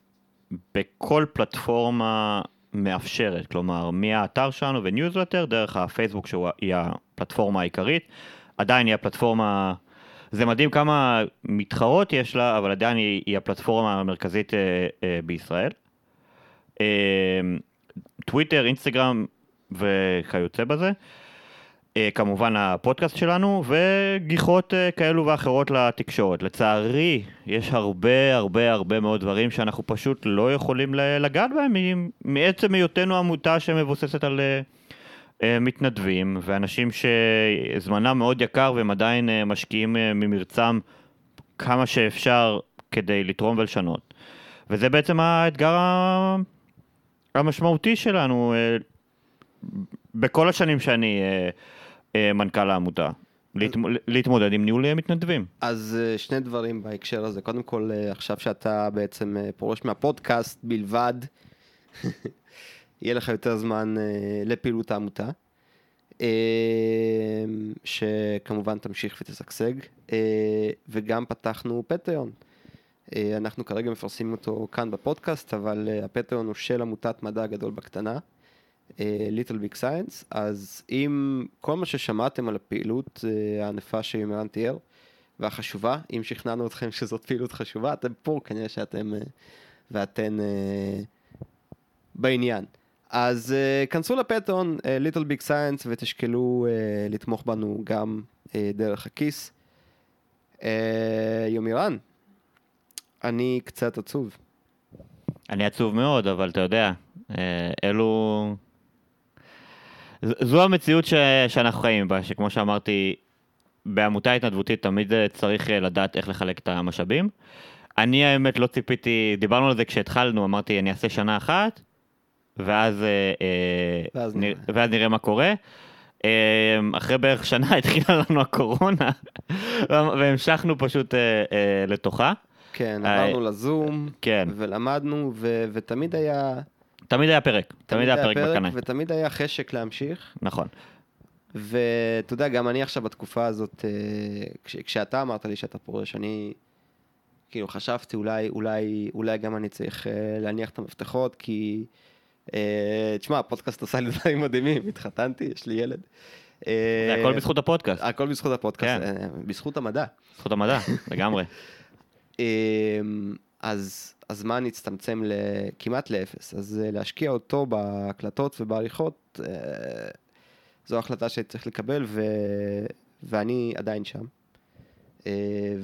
בכל פלטפורמה מאפשרת, כלומר מהאתר שלנו וניוזלטר דרך הפייסבוק שהיא הפלטפורמה העיקרית, עדיין היא הפלטפורמה, זה מדהים כמה מתחרות יש לה, אבל עדיין היא, היא הפלטפורמה המרכזית אה, אה, בישראל. אה, טוויטר, אינסטגרם וכיוצא בזה. אה, כמובן הפודקאסט שלנו, וגיחות אה, כאלו ואחרות לתקשורת. לצערי, יש הרבה הרבה הרבה מאוד דברים שאנחנו פשוט לא יכולים לגעת בהם מעצם היותנו עמותה שמבוססת על, אה, מתנדבים ואנשים שזמנם מאוד יקר והם עדיין משקיעים ממרצם כמה שאפשר כדי לתרום ולשנות. וזה בעצם האתגר המשמעותי שלנו בכל השנים שאני אה, אה, מנכ"ל העמותה. להתמ- להתמודד עם ניהול אה, מתנדבים. אז אה, שני דברים בהקשר הזה. קודם כל, אה, עכשיו שאתה בעצם פורש מהפודקאסט בלבד, [laughs] יהיה לך יותר זמן לפעילות העמותה, שכמובן תמשיך ותשגשג, וגם פתחנו Patreon. אנחנו כרגע מפרסמים אותו כאן בפודקאסט, אבל ה Patreon הוא של עמותת מדע גדול בקטנה. Little Big Science, אז אם כל מה ששמעתם על הפעילות אה, הענפה שיומירן תיאר, והחשובה, אם שכנענו אתכם שזאת פעילות חשובה, אתם פה, כנראה שאתם אה, ואתן אה, בעניין. אז כנסו ל Patreon, Little Big Science, ותשקלו לתמוך בנו גם דרך הכיס. יומירן, אני קצת עצוב. אני עצוב מאוד, אבל אתה יודע, אלו... זו המציאות ש... שאנחנו חיים בה, שכמו שאמרתי, בעמותה התנדבותית תמיד אה, צריך אה, לדעת איך לחלק את המשאבים. אני האמת לא ציפיתי, דיברנו על זה כשהתחלנו, אמרתי אני אעשה שנה אחת, ואז, אה, ואז. נראה. ואז נראה מה קורה. אה, אחרי בערך שנה [laughs] התחילה לנו הקורונה, והמשכנו פשוט לתוכה. כן, עברנו לזום, כן, ולמדנו, ו- ותמיד היה... תמיד היה פרק, תמיד היה פרק בקנה. ותמיד היה חשק להמשיך. נכון. ואתה יודע, גם אני עכשיו בתקופה הזאת, אה, כש, כשאתה אמרת לי שאתה פורש, אני כאילו חשבתי אולי, אולי, אולי גם אני צריך אה, להניח את המפתחות, כי, אה, תשמע, הפודקאסט עשה לי דברים מדהימים, התחתנתי, יש לי ילד. אה, זה הכל בזכות הפודקאסט, הכל בזכות הפודקאסט, כן. בזכות המדע. בזכות המדע, לגמרי. [laughs] אז הזמן הצטמצם ל- כמעט לאפס, אז אה, להשקיע אותו בהקלטות ובעריכות, אה, זו החלטה שהייתי צריך לקבל, ו... ואני עדיין שם. אה,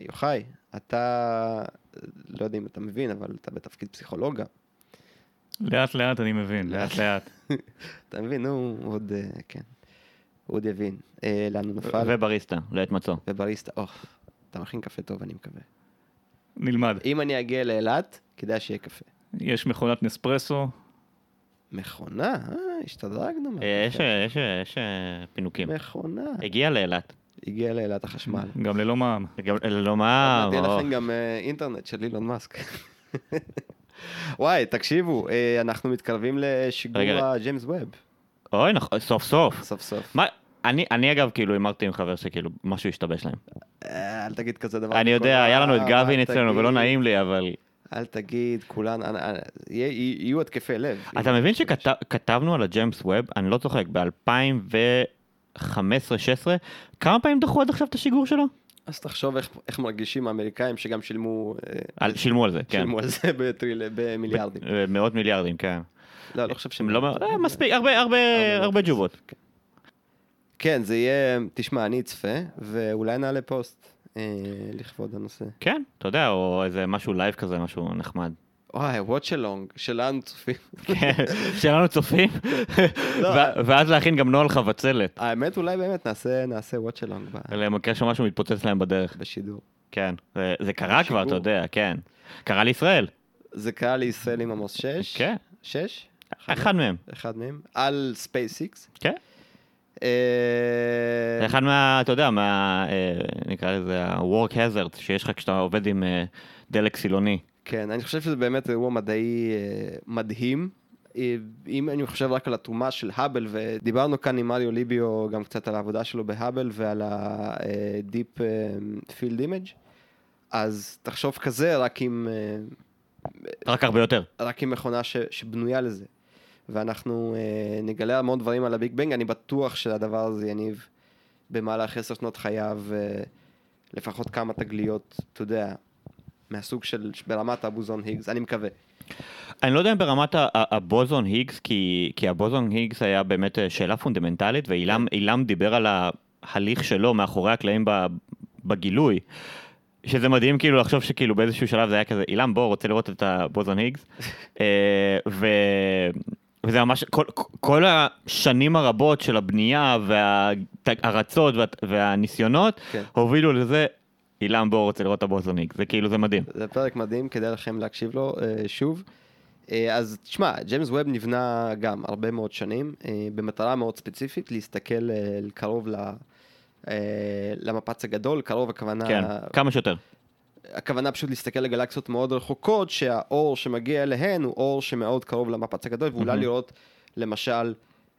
ויוחאי, אתה, לא יודע אם אתה מבין, אבל אתה בתפקיד פסיכולוג גם. לאט לאט אני מבין, לאט [laughs] לאט. אתה מבין, נו, עוד, כן, הוא עוד יבין לאן הוא נפל. ובריסטה, לעת מצוא. ובריסטה, או, אתה מכין קפה טוב, אני מקווה. נלמד. אם אני אגיע לאילת, כדאי שיהיה קפה. יש מכונת נספרסו, מכונה, אה, השתדרגנו. יש. יש, יש אה, פינוקים. מכונה. הגיע לאילת. הגיע לאילת החשמל. גם ללא מע"מ. גם- לא מעט יהיה או, לכם גם אה, אינטרנט של אילון מאסק. [laughs] וואי, תקשיבו, אה, אנחנו מתקרבים לשיגור. הג'יימס ווב, אוי, נכון, סוף סוף. סוף סוף. אני, אני אגב כאילו הימרתי עם חבר שכאילו משהו השתבש להם. אה, אל תגיד כזה דבר. אני יודע, היה לנו את גבין אצלנו ולא נעים לי, אבל... אל תגיד, כולן, אה, אה, יהיו התקפי לב. אתה מבין שכתבנו על הג'יימס ווב, אני לא צוחק, ב-2015-2016, כמה פעמים דחו עד עכשיו את השיגור שלו? אז תחשוב איך- איך מרגישים האמריקאים שגם שילמו על- שילמו על זה, כן. שילמו על זה בטריל- במיליארדים. מאות מיליארדים, כן. לא, לא חושב שהם... הם לא... אה, מספיק, הרבה, הרבה, הרבה ג'ובות. כן, זה יהיה, תשמע, אני אצפה, ואולי נעלה פוסט אה, לכבוד הנושא. כן, אתה יודע, או איזה משהו live כזה, משהו נחמד. וואי, watch-along, שלנו צופים. כן, שלנו צופים, לא. ואז להכין גם נוהל חבצלת, האמת, אולי באמת נעשה, נעשה watch-along למקרה שמשהו מתפוצץ להם בדרך. בשידור. כן, זה- זה קרה כבר, אתה. יודע, כן. קרה לישראל, זה קרה לישראל עם עמוס 6. כן. 6? אחד מהם, אחד מהם. על SpaceX. כן. אה, זה אחד מה, אתה יודע, מה, אה, נקרא לזה ה-work hazard שיש לך כשאתה עובד עם אה, דלק סילוני. כן, אני חושב שזה באמת אירוע מדעי מדהים. אם אני חושב רק על התרומה של האבל, ודיברנו כאן עם מריו ליביו גם קצת על העבודה שלו בהאבל ועל ה-Deep Field Image, אז תחשוב כזה רק עם, רק הרבה יותר. רק עם מכונה ש, שבנויה לזה. ואנחנו אה, נגלה המון דברים על הביג בנג, אני בטוח שהדבר הזה יניב במהלך עשר שנות חייו אה, לפחות כמה תגליות, אתה יודע, מהסוג של ברמת הבוזון היגס, אני מקווה. אני לא יודע אם ברמת הבוזון היגס, כי, כי הבוזון היגס היה באמת אה, שאלה פונדמנטלית, ואילם אילם דיבר על ההליך שלו מאחורי הקלעים בגילוי. שזה מדהים כאילו לחשוב שכאילו באיזשהו שלב זה היה כזה, אילם בוא רוצה לראות את הבוזון היגס. [laughs] אה, ו... וזה ממש, כל, כל השנים הרבות של הבנייה והארצות וה, והניסיונות כן. הובילו לזה, אילן בור רוצה לראות את הבוזוניק, זה כאילו, זה מדהים. זה פרק מדהים, כדאי לכם להקשיב לו אה, שוב. אה, אז תשמע, ג'יימס ווב נבנה גם הרבה מאוד שנים, אה, במטרה מאוד ספציפית, להסתכל אה, קרוב ל... אה, למפץ הגדול, קרוב הכוונה, כן, כמה שיותר. הכוונה פשוט להסתכל לגלקסיות מאוד רחוקות, שהאור שמגיע אליהן הוא אור שמאוד קרוב למפץ הגדול, ואולי מהמם. לראות למשל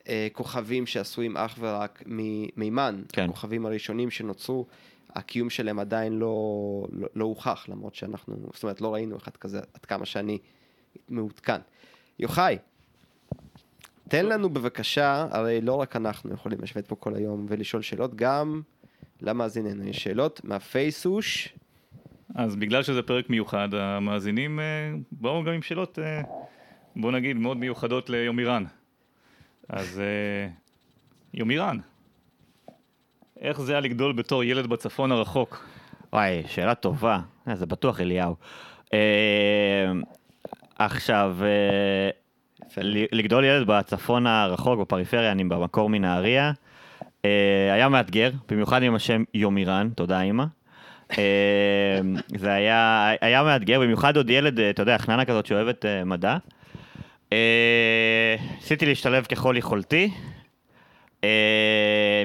אה, כוכבים שעשויים אך ורק ממימן, כן. הכוכבים הראשונים שנוצרו, הקיום שלהם עדיין לא, לא, לא הוכח, למרות שאנחנו, זאת אומרת, לא ראינו אחד כזה עד כמה שאני מעודכן. יוחאי, תן לנו בבקשה, הרי לא רק אנחנו יכולים לשבת פה כל היום ולשאול שאלות, גם למאזיננו יש שאלות מהפייסוש. אז בגלל שזה פרק מיוחד, המאזינים אה, באו גם עם שאלות, אה, בוא נגיד, מאוד מיוחדות ליומירן. אז אה, יומירן, איך זה היה לגדול בתור ילד בצפון הרחוק? וואי, שאלה טובה, זה בטוח אליהו. עכשיו, לגדול ילד בצפון הרחוק, בפריפריה, אני במקור מנהריה, היה מאתגר, במיוחד עם השם יומירן, תודה אמא. אה, זה היה, היה מאתגר, במיוחד עוד ילד, אה, אתה יודע, חננה כזאת שאוהבת אה, מדע. אה, ניסיתי להשתלב ככל יכולתי. אה,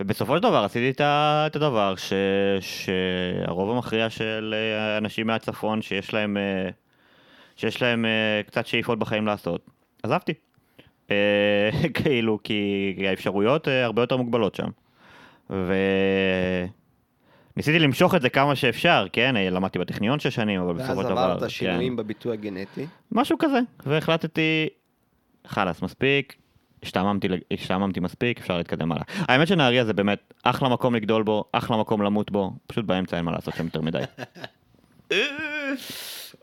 ובסופו של דבר עשיתי את הדבר ש, שהרוב המכריע של אנשים מהצפון שיש להם, שיש להם קצת שאיפות בחיים לעשות, עזבתי. [laughs] כאילו, כי האפשרויות הרבה יותר מוגבלות שם. וניסיתי למשוך את זה כמה שאפשר, כן? אה, למדתי בטכניון שש שנים, אבל ואז בסופו של דבר... עברת כן. שינויים בביטוי הגנטי. משהו כזה, והחלטתי, חלאס, מספיק, השתעממתי, השתעממתי מספיק, אפשר להתקדם הלאה. האמת שנהריה זה באמת אחלה מקום לגדול בו, אחלה מקום למות בו, פשוט באמצע אין מה לעשות שם יותר מדי. [laughs]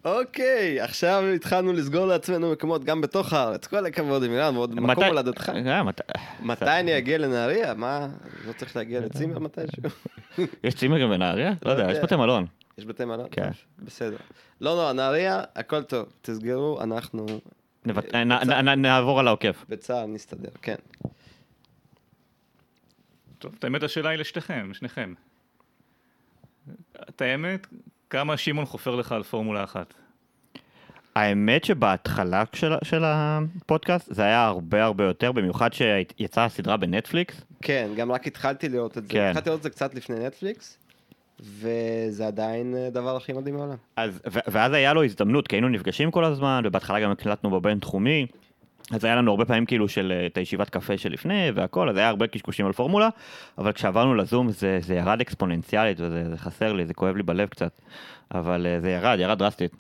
אוקיי, עכשיו התחלנו לסגור לעצמנו מקומות גם בתוך הארץ. כל הכבוד, אמירן, ועוד מקום הולדתך. אה, מת- מתי אני אגיע לנהריה? מה? לא צריך להגיע לצימר מתישהו? [laughs] יש צימרים בנהריה? לא יודע, יש יודע. בתי מלון. יש בתי מלון? כן. בסדר. לא נורא, נהריה, הכל טוב. תסגרו, אנחנו נ- נעבור על העוקף. בצה"ל נסתדר, כן. טוב, את האמת השאלה היא לשתיכם, שניכם. את האמת, כמה שמעון חופר לך על פורמולה אחת? האמת שבהתחלה של, של הפודקאסט זה היה הרבה הרבה יותר, במיוחד שיצאה הסדרה בנטפליקס. כן, גם רק התחלתי לראות את זה. כן. התחלתי לראות את זה קצת לפני נטפליקס, וזה עדיין הדבר הכי מדהים בעולם. אז, ו- ואז היה לו הזדמנות, כי היינו נפגשים כל הזמן, ובהתחלה גם הקלטנו בבינתחומי, אז היה לנו הרבה פעמים כאילו של אה, את הישיבת קפה שלפני והכל, אז היה הרבה קשקושים על פורמולה, אבל כשעברנו לזום זה, זה ירד אקספוננציאלית, וזה זה חסר לי, זה כואב לי בלב קצת, אבל אה, זה ירד, ירד דרסטית.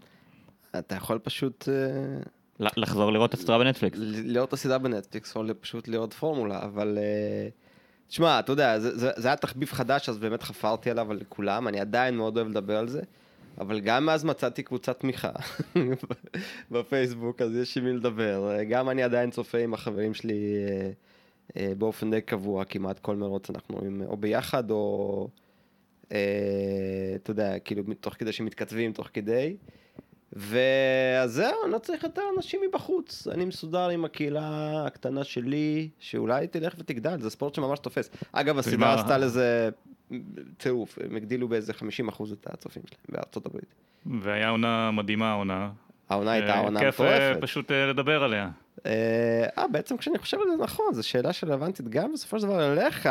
אתה יכול פשוט אה, לחזור לראות את הסדרה בנטפליקס. לראות את הסדרה בנטפליקס, או פשוט לראות פורמולה, אבל... תשמע, אתה יודע, זה, זה, זה היה תחביב חדש, אז באמת חפרתי עליו על כולם, אני עדיין מאוד אוהב לדבר על זה, אבל גם אז מצאתי קבוצת תמיכה [laughs] בפייסבוק, אז יש עם מי לדבר. גם אני עדיין צופה עם החברים שלי אה, אה, באופן די קבוע, כמעט כל מרוץ אנחנו רואים או ביחד, או... אה, אתה יודע, כאילו, תוך כדי שמתכתבים, תוך כדי. ואז זהו, אני לא צריך יותר אנשים מבחוץ. אני מסודר עם הקהילה הקטנה שלי, שאולי תלך ותגדל, זה ספורט שממש תופס. אגב, הסדרה מה- עשתה לזה טירוף, הם הגדילו באיזה 50% את הצופים שלהם בארצות הברית. והיה עונה מדהימה העונה. העונה הייתה אה, עונה כיף אה, מטורפת. פשוט אה, לדבר עליה. אה, בעצם כשאני חושב על זה נכון, זו שאלה שרלוונטית גם בסופו של דבר אליך.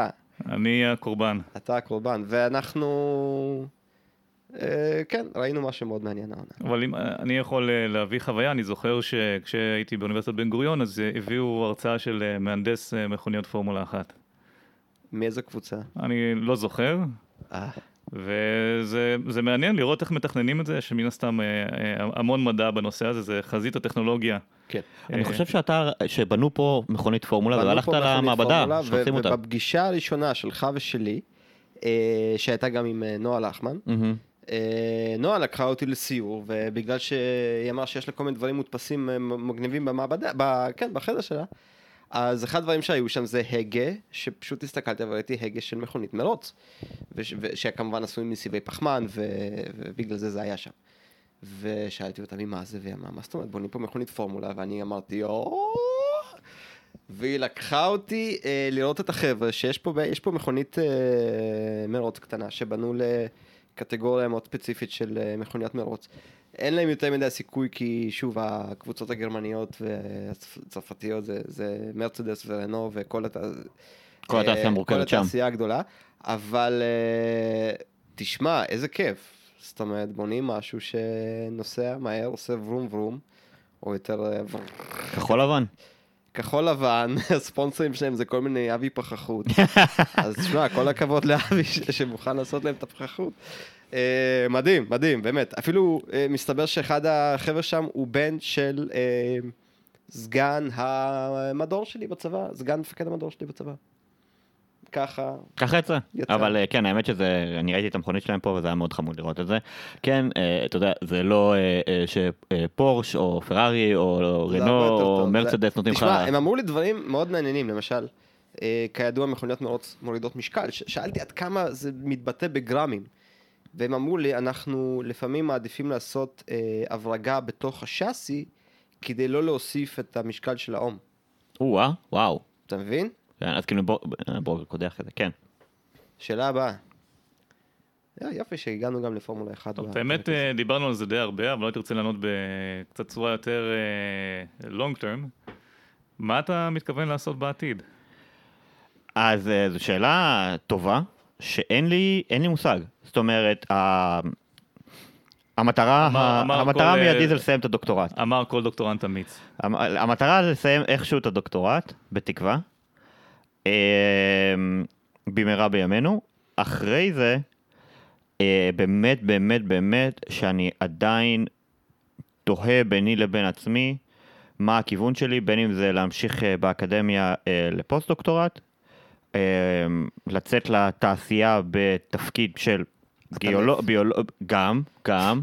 אני הקורבן. אתה הקורבן, ואנחנו... כן, ראינו משהו מאוד מעניין העונה. אבל אם אני יכול להביא חוויה, אני זוכר שכשהייתי באוניברסיטת בן גוריון, אז הביאו הרצאה של מהנדס מכוניות פורמולה אחת. מאיזו קבוצה? אני לא זוכר, אה, וזה זה מעניין לראות איך מתכננים את זה, שמן הסתם אה, אה, המון מדע בנושא הזה, זה חזית הטכנולוגיה. כן. אני חושב שאתה, שבנו פה מכונית פורמולה, והלכת למעבדה, ו- אותה. ובפגישה הראשונה שלך ושלי, שהייתה גם עם נועה לחמן, נועה לקחה אותי לסיור, ובגלל שהיא אמרה שיש לה כל מיני דברים מודפסים מגניבים במעבדה, ב- כן, בחדר שלה, אז אחד הדברים שהיו שם זה הגה, שפשוט הסתכלתי וראיתי הגה של מכונית מרוץ, וש- ושכמובן עשוי מסיבי פחמן, ו- ובגלל זה זה היה שם. ושאלתי אותה, מה זה? והיא אמרה, מה זאת אומרת, בונים פה מכונית פורמולה, ואני אמרתי, או... והיא לקחה אותי אה, לראות את החבר'ה, שיש פה, יש פה מכונית אה, מרוץ קטנה, שבנו לקטגוריה מאוד ספציפית של אה, מכוניית מרוץ. אין להם יותר מדי סיכוי, כי שוב, הקבוצות הגרמניות והצרפתיות זה, זה מרצדס ורנו וכל הת... כל התעשייה אה, מורכבת כל שם. התעשייה הגדולה, אבל אה, תשמע, איזה כיף. זאת אומרת, בונים משהו שנוסע מהר, עושה ורום ורום, או יותר אה, כחול לבן. כחול לבן, [laughs] הספונסרים שלהם זה כל מיני אבי פחחות. [laughs] אז תשמע, כל הכבוד לאבי שמוכן לעשות להם את הפחחות. אה, מדהים, מדהים, באמת. אפילו אה, מסתבר שאחד החבר'ה שם הוא בן של אה, סגן המדור שלי בצבא, סגן מפקד המדור שלי בצבא. ככה, ככה יצא. יצא. אבל אה, כן, האמת שזה, אני ראיתי את המכונית שלהם פה וזה היה מאוד חמוד לראות את זה. כן, אה, אתה יודע, זה לא אה, אה, שפורש או פרארי או רנו או. מרצדס נותנים לך... תשמע, הם אמרו לי דברים מאוד מעניינים, למשל, כידוע מכוניות מרוץ מורידות משקל, שאלתי עד כמה זה מתבטא בגרמים, והם אמרו לי, אנחנו לפעמים מעדיפים לעשות אה, הברגה בתוך השאסי, כדי לא להוסיף את המשקל של האום, או-אה, וואו. אתה מבין? כן, אז כאילו בוא- בוא קודח כזה, כן. שאלה הבאה. אה, יופי שהגענו גם לפורמולה 1. טוב, הזה. אה, דיברנו על זה די הרבה, אבל לא הייתי רוצה לענות בקצת צורה יותר לונג טרם. מה אתה מתכוון לעשות בעתיד? אז אה, זו שאלה טובה, שאין לי, אין לי מושג. זאת אומרת, ה... המטרה, אמר- ה- אמר המטרה כל, אה, המיידית זה לסיים את הדוקטורט. אמר כל דוקטורנט אמיץ. המ- המטרה זה לסיים איכשהו את הדוקטורט, בתקווה. אמ, במהרה בימינו. אחרי זה, אה, באמת, באמת, באמת, שאני עדיין תוהה ביני לבין עצמי מה הכיוון שלי, בין אם זה להמשיך אה, באקדמיה אה, לפוסט דוקטורט, אה, לצאת לתעשייה בתפקיד של גיאולוג, ביולוג, גם, גם,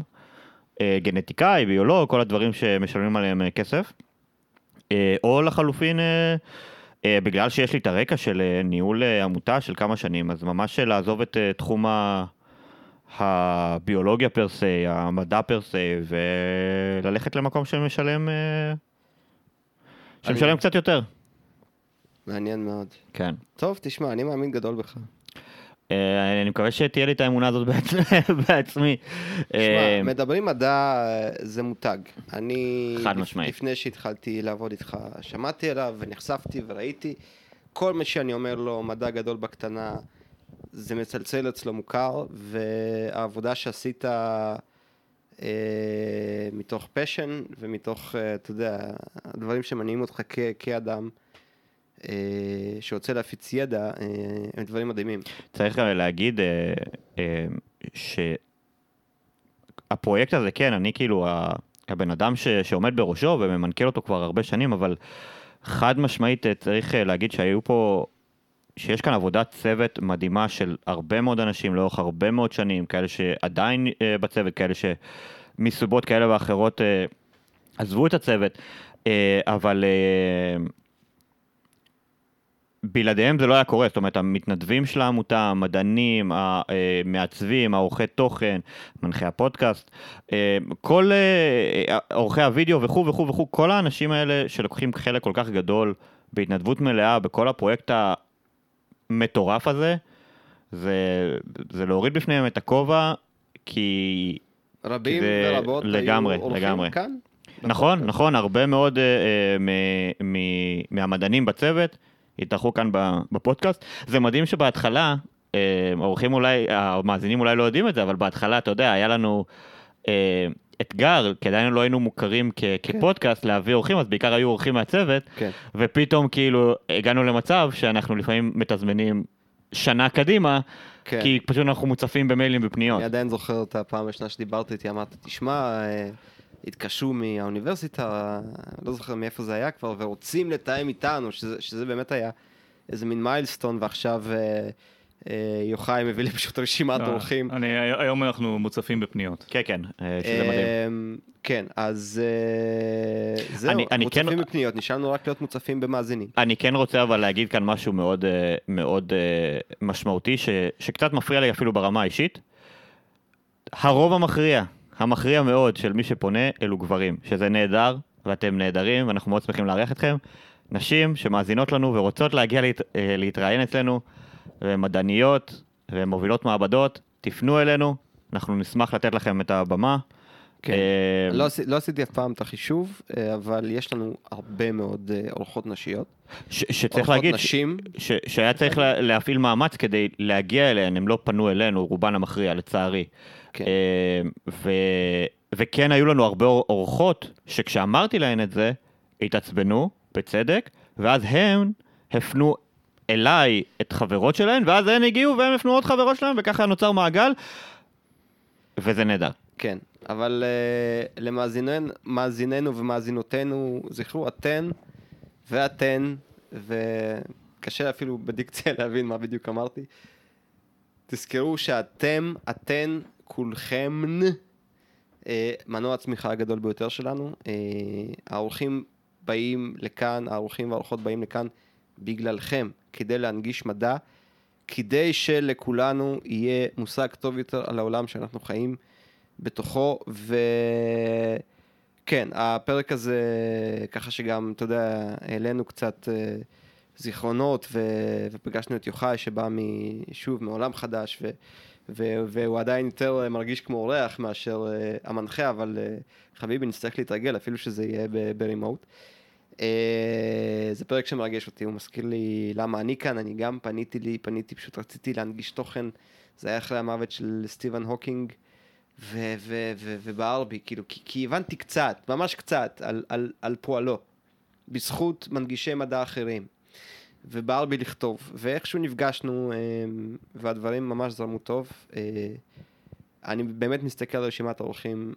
אה, גנטיקאי, ביולוג, כל הדברים שמשלמים עליהם אה, כסף. אה, או לחלופין, אה, אה, בגלל שיש לי את הרקע של ניהול עמותה של כמה שנים, אז ממש לעזוב את תחום ה... הביולוגיה פר סי, המדע פר סי, וללכת למקום שמשלם, שמשלם קצת יותר. מעניין מאוד. כן. טוב, תשמע, אני מאמין גדול בך. אה, אני מקווה שתהיה לי את האמונה הזאת בעצ- [laughs] בעצמי. אה, תשמע, מדברים מדע אה, זה מותג. אני, חד משמעית. לפני שהתחלתי לעבוד איתך, שמעתי עליו ונחשפתי וראיתי. כל מה שאני אומר לו, מדע גדול בקטנה, זה מצלצל אצלו מוכר, והעבודה שעשית אה, מתוך פשן ומתוך, אה, אתה יודע, הדברים שמניעים אותך כ- כאדם, אה, שרוצה להפיץ ידע, אה, הם דברים מדהימים. צריך גם להגיד אה, אה, שהפרויקט הזה, כן, אני כאילו הבן אדם ש, שעומד בראשו וממנכ"ל אותו כבר הרבה שנים, אבל חד משמעית אה, צריך אה, להגיד שהיו פה, שיש כאן עבודת צוות מדהימה של הרבה מאוד אנשים לאורך הרבה מאוד שנים, כאלה שעדיין אה, בצוות, כאלה שמסיבות כאלה ואחרות אה, עזבו את הצוות, אה, אבל... אה, בלעדיהם זה לא היה קורה, זאת אומרת, המתנדבים של העמותה, המדענים, המעצבים, העורכי תוכן, מנחי הפודקאסט, אה, כל אה, עורכי הוידאו וכו' וכו' וכו', כל האנשים האלה שלוקחים חלק כל כך גדול בהתנדבות מלאה בכל הפרויקט המטורף הזה, זה, זה להוריד בפניהם את הכובע, כי רבים זה ורבות לגמרי, היו אורחים לגמרי. כאן. נכון, נכון, הרבה מאוד אה, אה, מ- מ- מהמדענים בצוות התארחו כאן בפודקאסט. זה מדהים שבהתחלה, אה, האורחים אולי, המאזינים אולי לא יודעים את זה, אבל בהתחלה, אתה יודע, היה לנו אה, אתגר, כי עדיין לא היינו מוכרים כ- כפודקאסט להביא אורחים, אז בעיקר היו אורחים מהצוות, כן. ופתאום כאילו הגענו למצב שאנחנו לפעמים מתזמנים שנה קדימה, כן. כי פשוט אנחנו מוצפים במיילים ובפניות. אני עדיין זוכר את הפעם הראשונה שדיברת איתי, אמרת, תשמע, אה, התקשרו מהאוניברסיטה, לא זוכר מאיפה זה היה כבר, ורוצים לתאם איתנו, שזה, שזה באמת היה איזה מין מיילסטון, ועכשיו אה, אה, יוחאי מביא לי פשוט רשימת אורחים. אני, היום אנחנו מוצפים בפניות. כן, כן, אה, שזה מדהים. אמ, כן, אז אה, זהו, אני- אני כן- מוצפים בפניות, נשארנו רק להיות מוצפים במאזינים. אני כן רוצה אבל להגיד כאן משהו מאוד, אה, מאוד אה, משמעותי, ש, שקצת מפריע לי אפילו ברמה האישית. הרוב המכריע, המכריע מאוד של מי שפונה אלו גברים, שזה נהדר, ואתם נהדרים, ואנחנו מאוד שמחים לארח אתכם. נשים שמאזינות לנו ורוצות להגיע להת, אה, להתראיין אצלנו, ומדעניות ומובילות מעבדות, תפנו אלינו, אנחנו נשמח לתת לכם את הבמה. כן. אה, לא, לא עשיתי אף פעם את החישוב, אה, אבל יש לנו הרבה מאוד אורחות נשיות. ש- שצריך להגיד, נשים. ש- שהיה צריך לה- להפעיל מאמץ כדי להגיע אליהן, הם לא פנו אלינו, רובן המכריע, לצערי. כן. אה, ו- וכן היו לנו הרבה אור- אורחות, שכשאמרתי להן את זה, התעצבנו, בצדק, ואז הן הפנו אליי את חברות שלהן, ואז הן הגיעו והם הפנו עוד חברות שלהן, וככה נוצר מעגל, וזה נהדר. כן, אבל uh, למאזיננו מאזיננו ומאזינותינו, זכרו, אתן ואתן, וקשה אפילו בדיקציה [laughs] להבין מה בדיוק אמרתי. תזכרו שאתם, אתן, כולכם, uh, מנוע הצמיחה הגדול ביותר שלנו. Uh, האורחים באים לכאן, האורחים והאורחות באים לכאן בגללכם, כדי להנגיש מדע, כדי שלכולנו יהיה מושג טוב יותר על העולם שאנחנו חיים בתוכו, וכן, הפרק הזה, ככה שגם, אתה יודע, העלינו קצת אה, זיכרונות, ו... ופגשנו את יוחאי שבא שוב מעולם חדש, ו... והוא עדיין יותר אה, מרגיש כמו אורח מאשר אה, המנחה, אבל אה, חביבי, נצטרך להתרגל, אפילו שזה יהיה ברימוט. זה פרק שמרגש אותי, הוא מזכיר לי למה אני כאן, אני גם פניתי לי, פניתי, פשוט רציתי להנגיש תוכן, זה היה אחרי המוות של סטיבן הוקינג. ו- כאילו, כי, כי הבנתי קצת, ממש קצת, על, על, על פועלו, בזכות מנגישי מדע אחרים, ובער בי לכתוב, ואיכשהו נפגשנו, אה, והדברים ממש זרמו טוב. אה, אני באמת מסתכל על רשימת האורחים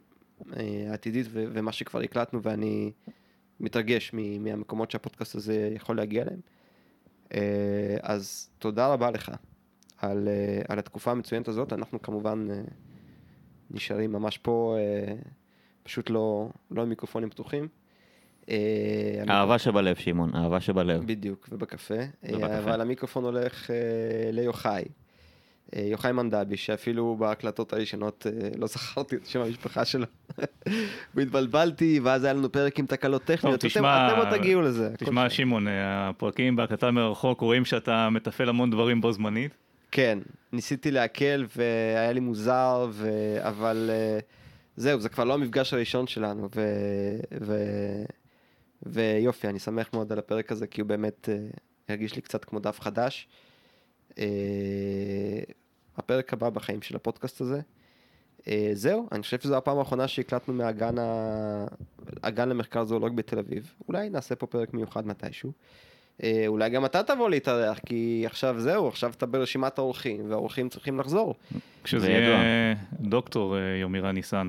אה, העתידית ומה שכבר הקלטנו, ואני מתרגש מהמקומות שהפודקאסט הזה יכול להגיע אליהם. אה, אז תודה רבה לך על, על התקופה המצוינת הזאת, אנחנו כמובן... נשארים ממש פה, פשוט לא, לא עם מיקרופונים פתוחים. אה, אהבה שבלב, שמעון, אהבה שבלב. בדיוק, ובקפה. אה, ובקפה. אבל המיקרופון הולך אה, ליוחאי. אה, יוחאי מנדבי, שאפילו בהקלטות הראשונות אה, לא זכרתי את שם המשפחה שלו. [laughs] והתבלבלתי, ואז היה לנו פרק עם תקלות טכניות. אתם- עוד תגיעו לזה. תשמע. שמעון, הפרקים בהקלטה מרחוק רואים שאתה מתפעל המון דברים בו זמנית. כן, ניסיתי להקל והיה לי מוזר, ו... אבל זהו, זה כבר לא המפגש הראשון שלנו, ו... ו... ויופי, אני שמח מאוד על הפרק הזה, כי הוא באמת uh, הרגיש לי קצת כמו דף חדש. Uh, הפרק הבא בחיים של הפודקאסט הזה. Uh, זהו, אני חושב שזו הפעם האחרונה שהקלטנו מהגן ה... הגן למחקר זואולוג בתל אביב. אולי נעשה פה פרק מיוחד מתישהו. אה, אולי גם אתה תבוא להתארח, כי עכשיו זהו, עכשיו אתה ברשימת האורחים, והאורחים צריכים לחזור. כשזה. יהיה דוקטור יומירה ניסן.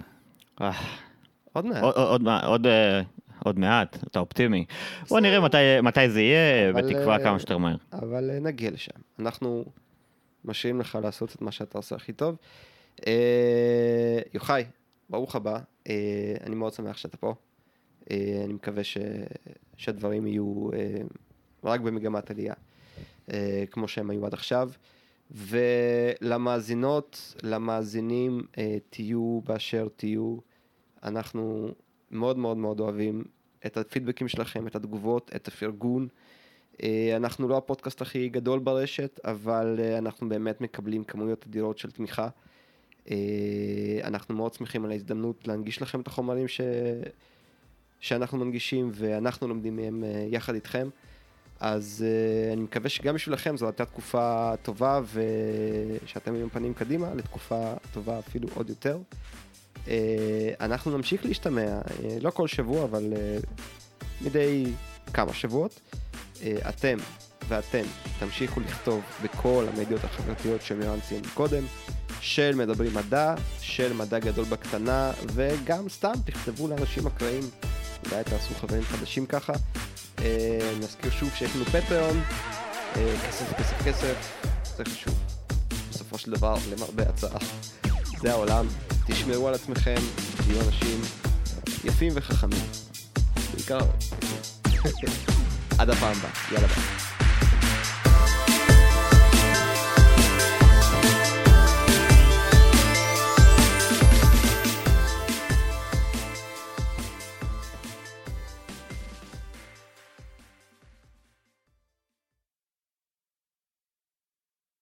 עוד מעט. עוד- עוד עוד, אה, עוד מעט, אתה אופטימי. בוא נראה מתי- מתי זה יהיה, אבל, בתקווה אה, כמה שיותר מהר. אבל אה, נגיע לשם. אנחנו משאירים לך לעשות את מה שאתה עושה הכי טוב. אה, יוחאי, ברוך הבא. אה, אני מאוד שמח שאתה פה. אה, אני מקווה ש... שהדברים יהיו אה, רק במגמת עלייה, אה, כמו שהם היו עד עכשיו. ולמאזינות, למאזינים, אה, תהיו באשר תהיו. אנחנו מאוד מאוד מאוד אוהבים את הפידבקים שלכם, את התגובות, את הפרגון. אה, אנחנו לא הפודקאסט הכי גדול ברשת, אבל אה, אנחנו באמת מקבלים כמויות אדירות של תמיכה. אה, אנחנו מאוד שמחים על ההזדמנות להנגיש לכם את החומרים ש... שאנחנו מנגישים, ואנחנו לומדים מהם יחד איתכם. אז אני מקווה שגם בשבילכם זו הייתה תקופה טובה ושאתם עם פנים קדימה לתקופה טובה אפילו עוד יותר. Uh, אנחנו נמשיך להשתמע, uh, לא כל שבוע אבל uh, מדי כמה שבועות. אתם ואתם תמשיכו לכתוב בכל המדיות החברתיות שמירן ציין קודם, של מדברים מדע, של מדע גדול בקטנה, וגם סתם תכתבו לאנשים אקראיים, אולי תעשו חברים חדשים ככה. אה, נזכיר שוב שיש לנו פטריון, אה, כסף, כסף, כסף, זה חשוב. בסופו של דבר, למרבה הצעה. זה העולם, תשמרו על עצמכם, תהיו אנשים יפים וחכמים. בעיקר, [laughs] עד הפעם הבאה, יאללה ביי.